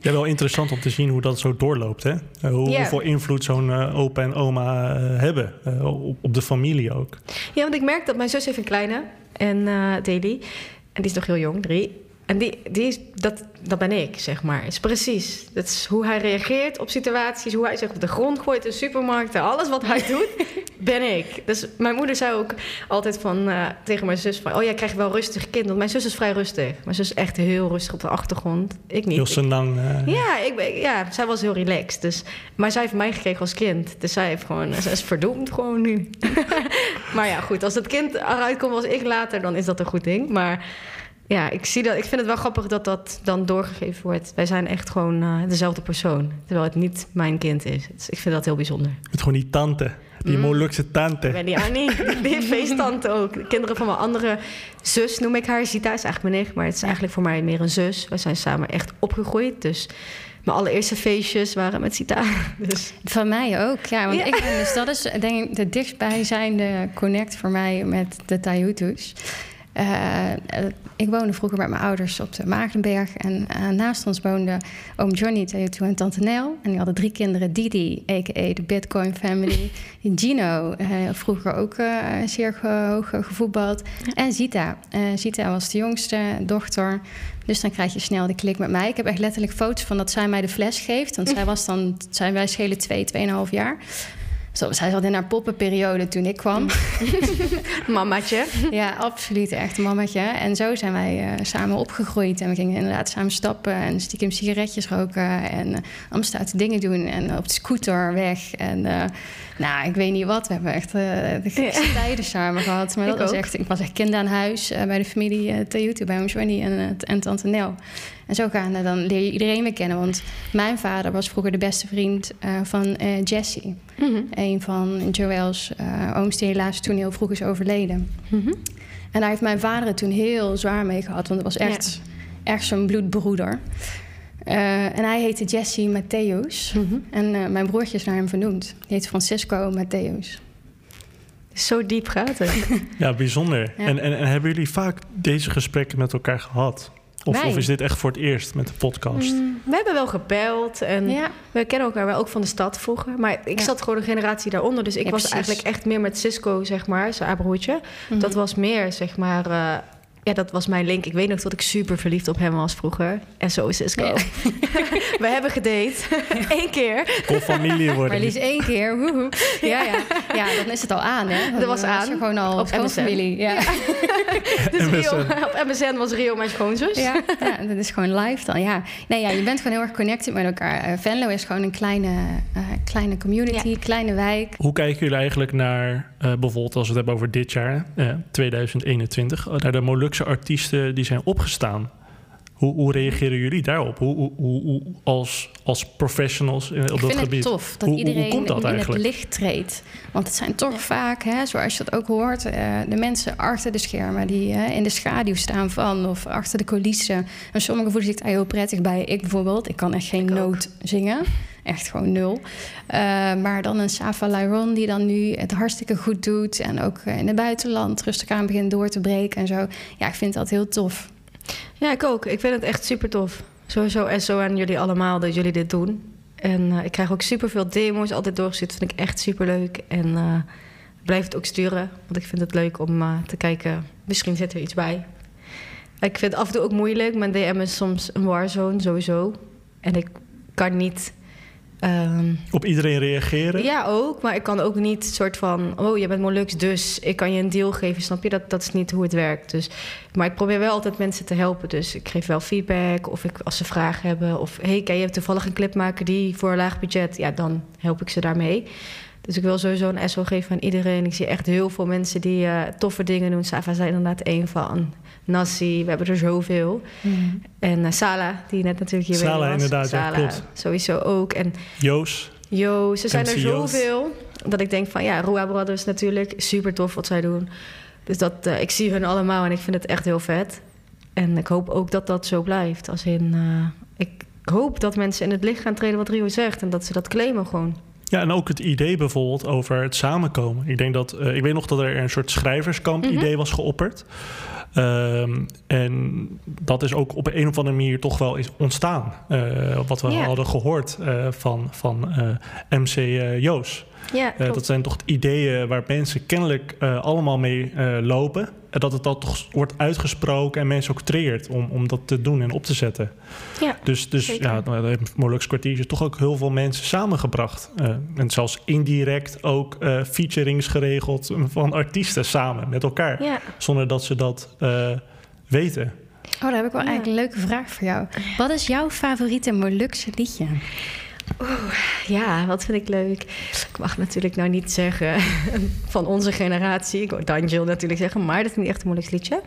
Ja, wel interessant om te zien hoe dat zo doorloopt. Hè? Hoe, yeah. Hoeveel invloed zo'n uh, opa en oma uh, hebben uh, op, op, de familie ook. Ja, want ik merk dat mijn zus heeft een kleine, en Daily. En die is nog heel jong, drie. En die, die is, dat, dat ben ik, zeg maar. is precies. Dat is hoe hij reageert op situaties, hoe hij zich op de grond gooit in supermarkten. Alles wat hij doet, ben ik. Dus mijn moeder zei ook altijd van, uh, tegen mijn zus van... oh, jij krijgt wel rustig kind. Want mijn zus is vrij rustig. Mijn zus is echt heel rustig op de achtergrond. Ik niet. Heel senang. Uh... Ja, ik ben, ja, zij was heel relaxed. Dus, maar zij heeft mij gekregen als kind. Dus zij, heeft gewoon, zij is verdoemd gewoon nu. maar ja, goed. Als het kind eruit komt als ik later, dan is dat een goed ding. Maar... ja, ik, zie dat, ik vind het wel grappig dat dat dan doorgegeven wordt. Wij zijn echt gewoon uh, dezelfde persoon. Terwijl het niet mijn kind is. ik vind dat heel bijzonder. Het gewoon die tante. Die mm. Molukse tante. Ik ben die Annie. Die feesttante ook. De kinderen van mijn andere zus noem ik haar. Zita is eigenlijk mijn nicht. Maar het is eigenlijk voor mij meer een zus. We zijn samen echt opgegroeid. Dus mijn allereerste feestjes waren met Sita. Dus. Van mij ook, ja. Want ik ben, dus dat is denk ik de dichtstbijzijnde connect voor mij met de Taihutus. Uh, ik woonde vroeger met mijn ouders op de Maagdenberg. En uh, naast ons woonde oom Johnny, Teutu en tante Nel. En die hadden drie kinderen. Didi, a.k.a. de Bitcoin Family. Gino, vroeger ook zeer hoog gevoetbald. En Zita. Zita was de jongste dochter. Dus dan krijg je snel de klik met mij. Ik heb echt letterlijk foto's van dat zij mij de fles geeft. Want zij was dan, zijn wij schelen twee, tweeënhalf jaar. Zij zat in haar poppenperiode toen ik kwam. Mamatje. Ja, absoluut. Echt een mamatje. En zo zijn wij uh, samen opgegroeid. En we gingen inderdaad samen stappen en stiekem sigaretjes roken. En uh, allemaal dingen doen. En op de scooter weg. En uh, nou, ik weet niet wat. We hebben echt de gekste tijden samen gehad. Maar dat was echt, ik was echt kind aan huis bij de familie uh, Toyota, bij mijn en, en Tante Nel. En zo gaan dan leer je iedereen weer kennen. Want mijn vader was vroeger de beste vriend uh, van uh, Jessie. Mm Een van Joel's uh, ooms die helaas toen heel vroeg is overleden. Mm -hmm. En daar heeft mijn vader het toen heel zwaar mee gehad. Want het was echt, ja. echt zo'n bloedbroeder. en hij heette Jesse Matthäus. Mm -hmm. En mijn broertje is naar hem vernoemd. Die heet Francisco Matthäus. Zo diep gaat het. ja, bijzonder. Ja. En, en, en hebben jullie vaak deze gesprekken met elkaar gehad? Of, of, is dit echt voor het eerst met de podcast? Mm, we hebben wel gebeld en we kennen elkaar wel ook van de stad vroeger. Maar ik zat gewoon een generatie daaronder. Dus ik was eigenlijk echt meer met Cisco, zeg maar, zijn broertje. Mhm. Dat was meer, zeg maar, uh, ja, dat was mijn link. Ik weet nog dat ik super verliefd op hem was vroeger. En zo is Cisco. Ja. We hebben gedate. Eén keer. Of familie worden. Maar liefst één keer. Woehoe. Ja, ja. ja, dan is het al aan, hè? Dat was aan. gewoon al op familie. Ja. dus Rio, op MSN was Rio mijn schoonzus. Ja, ja, dat is gewoon live dan. Ja. Nee, ja, je bent gewoon heel erg connected met elkaar. Uh, Venlo is gewoon een kleine, uh, kleine community, kleine wijk. Hoe kijken jullie eigenlijk naar, uh, bijvoorbeeld als we het hebben over dit jaar, 2021, naar de Moluk artiesten die zijn opgestaan. Hoe, hoe reageren jullie daarop? Hoe, hoe, hoe als, als professionals op dat gebied? Ik vind het tof dat iedereen in, het licht treedt. Want het zijn toch vaak, hè, zoals je dat ook hoort... Uh, de mensen achter de schermen die uh, in de schaduw staan van... of achter de coulissen. En sommigen voelen zich daar heel prettig bij. Ik bijvoorbeeld, ik kan echt geen noot zingen. Echt gewoon nul. Uh, maar dan een Safa Lyron die dan nu het hartstikke goed doet... en ook in het buitenland rustig aan begint door te breken en zo. Ja, ik vind dat heel tof. Ja, ik ook. Ik vind het echt super tof. Sowieso zo aan jullie allemaal dat jullie dit doen. En uh, ik krijg ook super veel demo's altijd doorgezet. vind ik echt super leuk. En uh, blijf het ook sturen. Want ik vind het leuk om te kijken. Misschien zit er iets bij. Ik vind het af en toe ook moeilijk. Mijn DM is soms een warzone, sowieso. En ik kan niet Um, op iedereen reageren? Ja, ook. Maar ik kan ook niet soort van... oh, je bent Molux, dus ik kan je een deal geven. Snap je? Dat, dat is niet hoe het werkt. Dus, maar ik probeer wel altijd mensen te helpen. Dus ik geef wel feedback. Of ik, als ze vragen hebben. Of, hey, kan je toevallig een clip maken die voor een laag budget... ja, dan help ik ze daarmee. Dus ik wil sowieso een SO geven aan iedereen. Ik zie echt heel veel mensen die uh, toffe dingen doen. Sava zijn inderdaad één van. Nassi, we hebben er zoveel. Mm. En uh, Sala, die net natuurlijk hier Sala, was. inderdaad, Sala, ja, klopt. Sowieso ook. En Joos. Joos, er zijn er zoveel. Dat ik denk van, ja, Roa Brothers natuurlijk. Super tof wat zij doen. Dus dat, uh, ik zie hun allemaal en ik vind het echt heel vet. En ik hoop ook dat dat zo blijft. Als in, ik hoop dat mensen in het licht gaan treden wat Rio zegt. En dat ze dat claimen gewoon. Ja, en ook het idee bijvoorbeeld over het samenkomen. Ik denk dat, uh, ik weet nog dat er een soort schrijverskamp-idee mhm. was geopperd. Um, en dat is ook op een of andere manier toch wel is ontstaan. Uh, wat we yeah. hadden gehoord uh, van, van MC Joos. Ja, dat zijn toch ideeën waar mensen kennelijk allemaal mee lopen dat het dan toch wordt uitgesproken en mensen ook triggert om, om dat te doen en op te zetten. Ja, dus dus ja, dat heeft Molux kwartiertje toch ook heel veel mensen samengebracht. Uh, en zelfs indirect ook uh, featurings geregeld van artiesten samen met elkaar. Ja. Zonder dat ze dat uh, weten. Oh, daar heb ik wel eigenlijk een leuke vraag voor jou. Wat is jouw favoriete Molukse liedje? Oeh, ja, wat vind ik leuk. Ik mag natuurlijk nou niet zeggen van onze generatie. Ik wou Danjil natuurlijk zeggen, maar dat is niet echt een moeilijk liedje.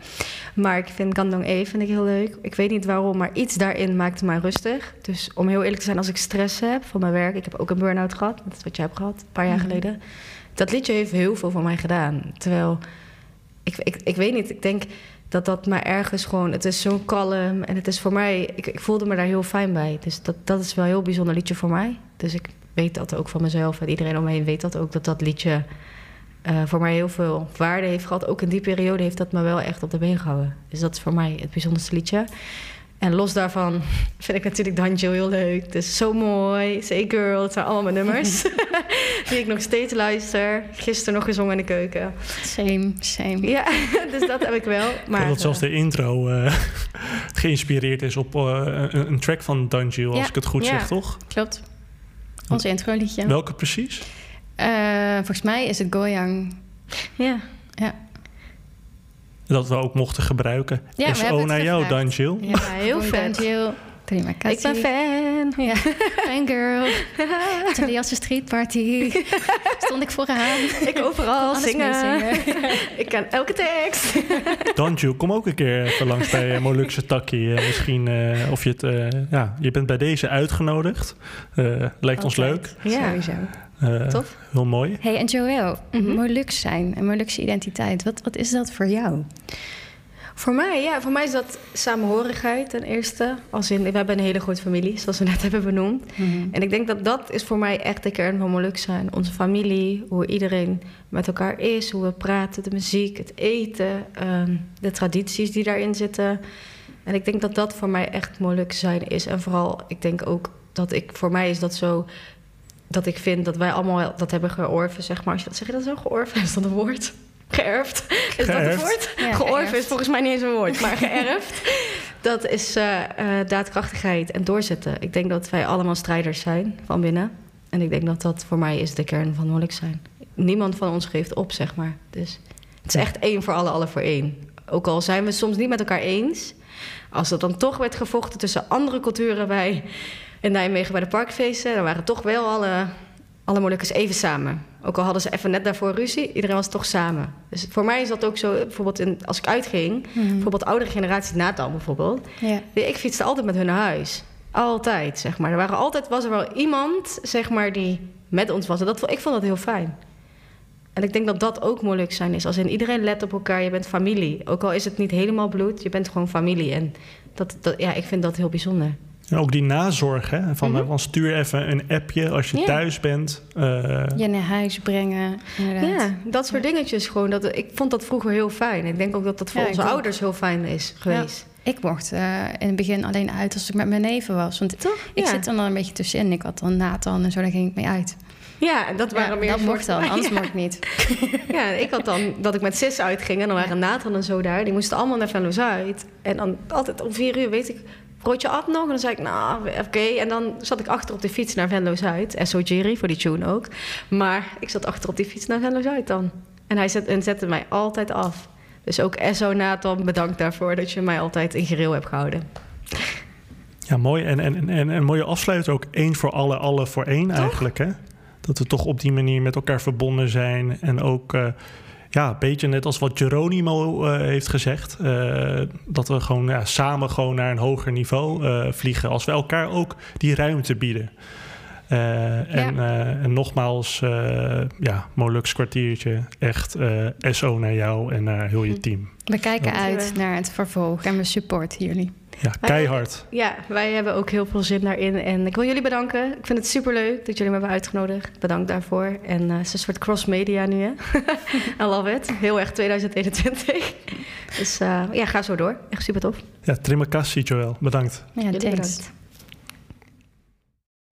Maar ik vind Gandong E vind ik heel leuk. Ik weet niet waarom, maar iets daarin maakte mij rustig. Dus om heel eerlijk te zijn, als ik stress heb van mijn werk... Ik heb ook een burn-out gehad, dat is wat jij hebt gehad, een paar jaar mhm. geleden. Dat liedje heeft heel veel voor mij gedaan. Terwijl, ik, ik, ik weet niet, ik denk dat dat maar ergens gewoon... Het is zo kalm en het is voor mij... Ik, ik voelde me daar heel fijn bij. Dus dat, dat is wel een heel bijzonder liedje voor mij. Dus ik weet dat ook van mezelf. En iedereen om me heen weet dat ook, dat dat liedje... Uh, voor mij heel veel waarde heeft gehad. Ook in die periode heeft dat me wel echt op de been gehouden. Dus dat is voor mij het bijzonderste liedje. En los daarvan vind ik natuurlijk Danjo heel leuk. Dus zo mooi. Say Girl, het zijn allemaal mijn nummers. die ik nog steeds luister. Gisteren nog gezongen in de keuken. Same, same. Ja, dus dat heb ik wel. Maar, dat zelfs de intro uh, geïnspireerd is op uh, een, een, track van Danjo, als ik het goed zeg, toch? Klopt. Ons intro liedje. Welke precies? Uh, volgens mij is het Goyang. Ja. Ja dat we ook mochten gebruiken. Ja, SO naar jou, Danjil. Ja, heel vet. Danjil. Terima kasih. Ik ben fan. Ja, fangirl. Italiaanse streetparty. Stond ik vooraan. Ik overal zingen. zingen. ik ken elke tekst. Danju, kom ook een keer even langs bij uh, Molukse Takkie. Uh, misschien uh, of je het... ja, je bent bij deze uitgenodigd. lijkt ons leuk. Ja, sowieso. Tof. Heel mooi. Hey, en Joël, mm -hmm. Molux zijn en Molukse identiteit. Wat, wat is dat voor jou? Voor mij, ja, voor mij is dat samenhorigheid ten eerste. Als in, we hebben een hele grote familie, zoals we net hebben benoemd. Mhm. En ik denk dat dat is voor mij echt de kern van Moluk zijn. Onze familie, hoe iedereen met elkaar is, hoe we praten, de muziek, het eten, ehm, de tradities die daarin zitten. En ik denk dat dat voor mij echt Moluk zijn is. En vooral, ik denk ook dat ik, voor mij is dat zo dat ik vind dat wij allemaal dat hebben georven, zeg maar. Als je dat zeg je dat zo georven? Is dat een woord? Geërfd. Is dat het woord? Ja, georven is volgens mij niet eens een woord, maar geërfd. dat is uh, daadkrachtigheid en doorzetten. Ik denk dat wij allemaal strijders zijn van binnen. En ik denk dat dat voor mij is de kern van moeilijk zijn. Niemand van ons geeft op, zeg maar. Dus het is echt één voor alle, alle voor één. Ook al zijn we soms niet met elkaar eens. Als er dan toch werd gevochten tussen andere culturen bij in Nijmegen bij de parkfeesten, dan waren toch wel alle alle Molukkers even samen. Ook al hadden ze even net daarvoor ruzie, iedereen was toch samen. Dus voor mij is dat ook zo, bijvoorbeeld in, als ik uitging, mm bijvoorbeeld oudere generatie Nathan bijvoorbeeld. Ja. Ik fietste altijd met hun naar huis. Altijd, zeg maar. Er waren altijd, was er wel iemand, zeg maar, die met ons was. En dat, ik vond dat heel fijn. En ik denk dat dat ook moeilijk zijn is. Als in iedereen let op elkaar, je bent familie. Ook al is het niet helemaal bloed, je bent gewoon familie. En dat, dat, ja, ik vind dat heel bijzonder. En ook die nazorg, hè? Van, mm van stuur even een appje als je thuis bent. Uh... Je naar huis brengen. Ja, dat soort dingetjes gewoon. Dat, ik vond dat vroeger heel fijn. Ik denk ook dat dat voor onze ouders heel fijn is geweest. Ik mocht uh, in het begin alleen uit als ik met mijn neven was. Want Toch? ik zit er dan een beetje tussenin. Ik had dan Nathan en zo, daar ging ik mee uit. Ja, dat waren meer... Dat mocht dan, anders mocht ik niet. ja, ik had dan dat ik met sis uitging en dan waren Nathan en zo daar. Die moesten allemaal naar Venlo Zuid. En dan altijd om vier uur, weet ik broodje at nog? En dan zei ik, nou, oké. En dan zat ik achter op de fiets naar Venlo Zuid. SO Jerry, voor die tune ook. Maar ik zat achter op die fiets naar Venlo Zuid dan. En hij zet, en zette mij altijd af. Dus ook SO Nathan, bedankt daarvoor dat je mij altijd in gereel hebt gehouden. Ja, mooi. En, en, en een mooie afsluiter ook één voor alle, alle voor één eigenlijk. Hè? Dat we toch op die manier met elkaar verbonden zijn. En ook... Uh, ja, een beetje net als wat Geronimo uh, heeft gezegd. Uh, dat we gewoon ja, samen gewoon naar een hoger niveau uh, vliegen. Als we elkaar ook die ruimte bieden. Ja. En, en, nogmaals, ja, Molux kwartiertje. Echt SO naar jou en naar heel je hm. team. We kijken uit naar het vervolg en we supporten jullie. Ja, keihard. ja, wij hebben ook heel veel zin daarin. En ik wil jullie bedanken. Ik vind het superleuk dat jullie me hebben uitgenodigd. Bedankt daarvoor. En uh, het is een soort cross-media nu, hè? I love it. Heel erg 2021. Dus uh, ja, ga zo door. Echt super tof. Ja, kassie, Joel. Bedankt. Ja, thanks. Bedankt.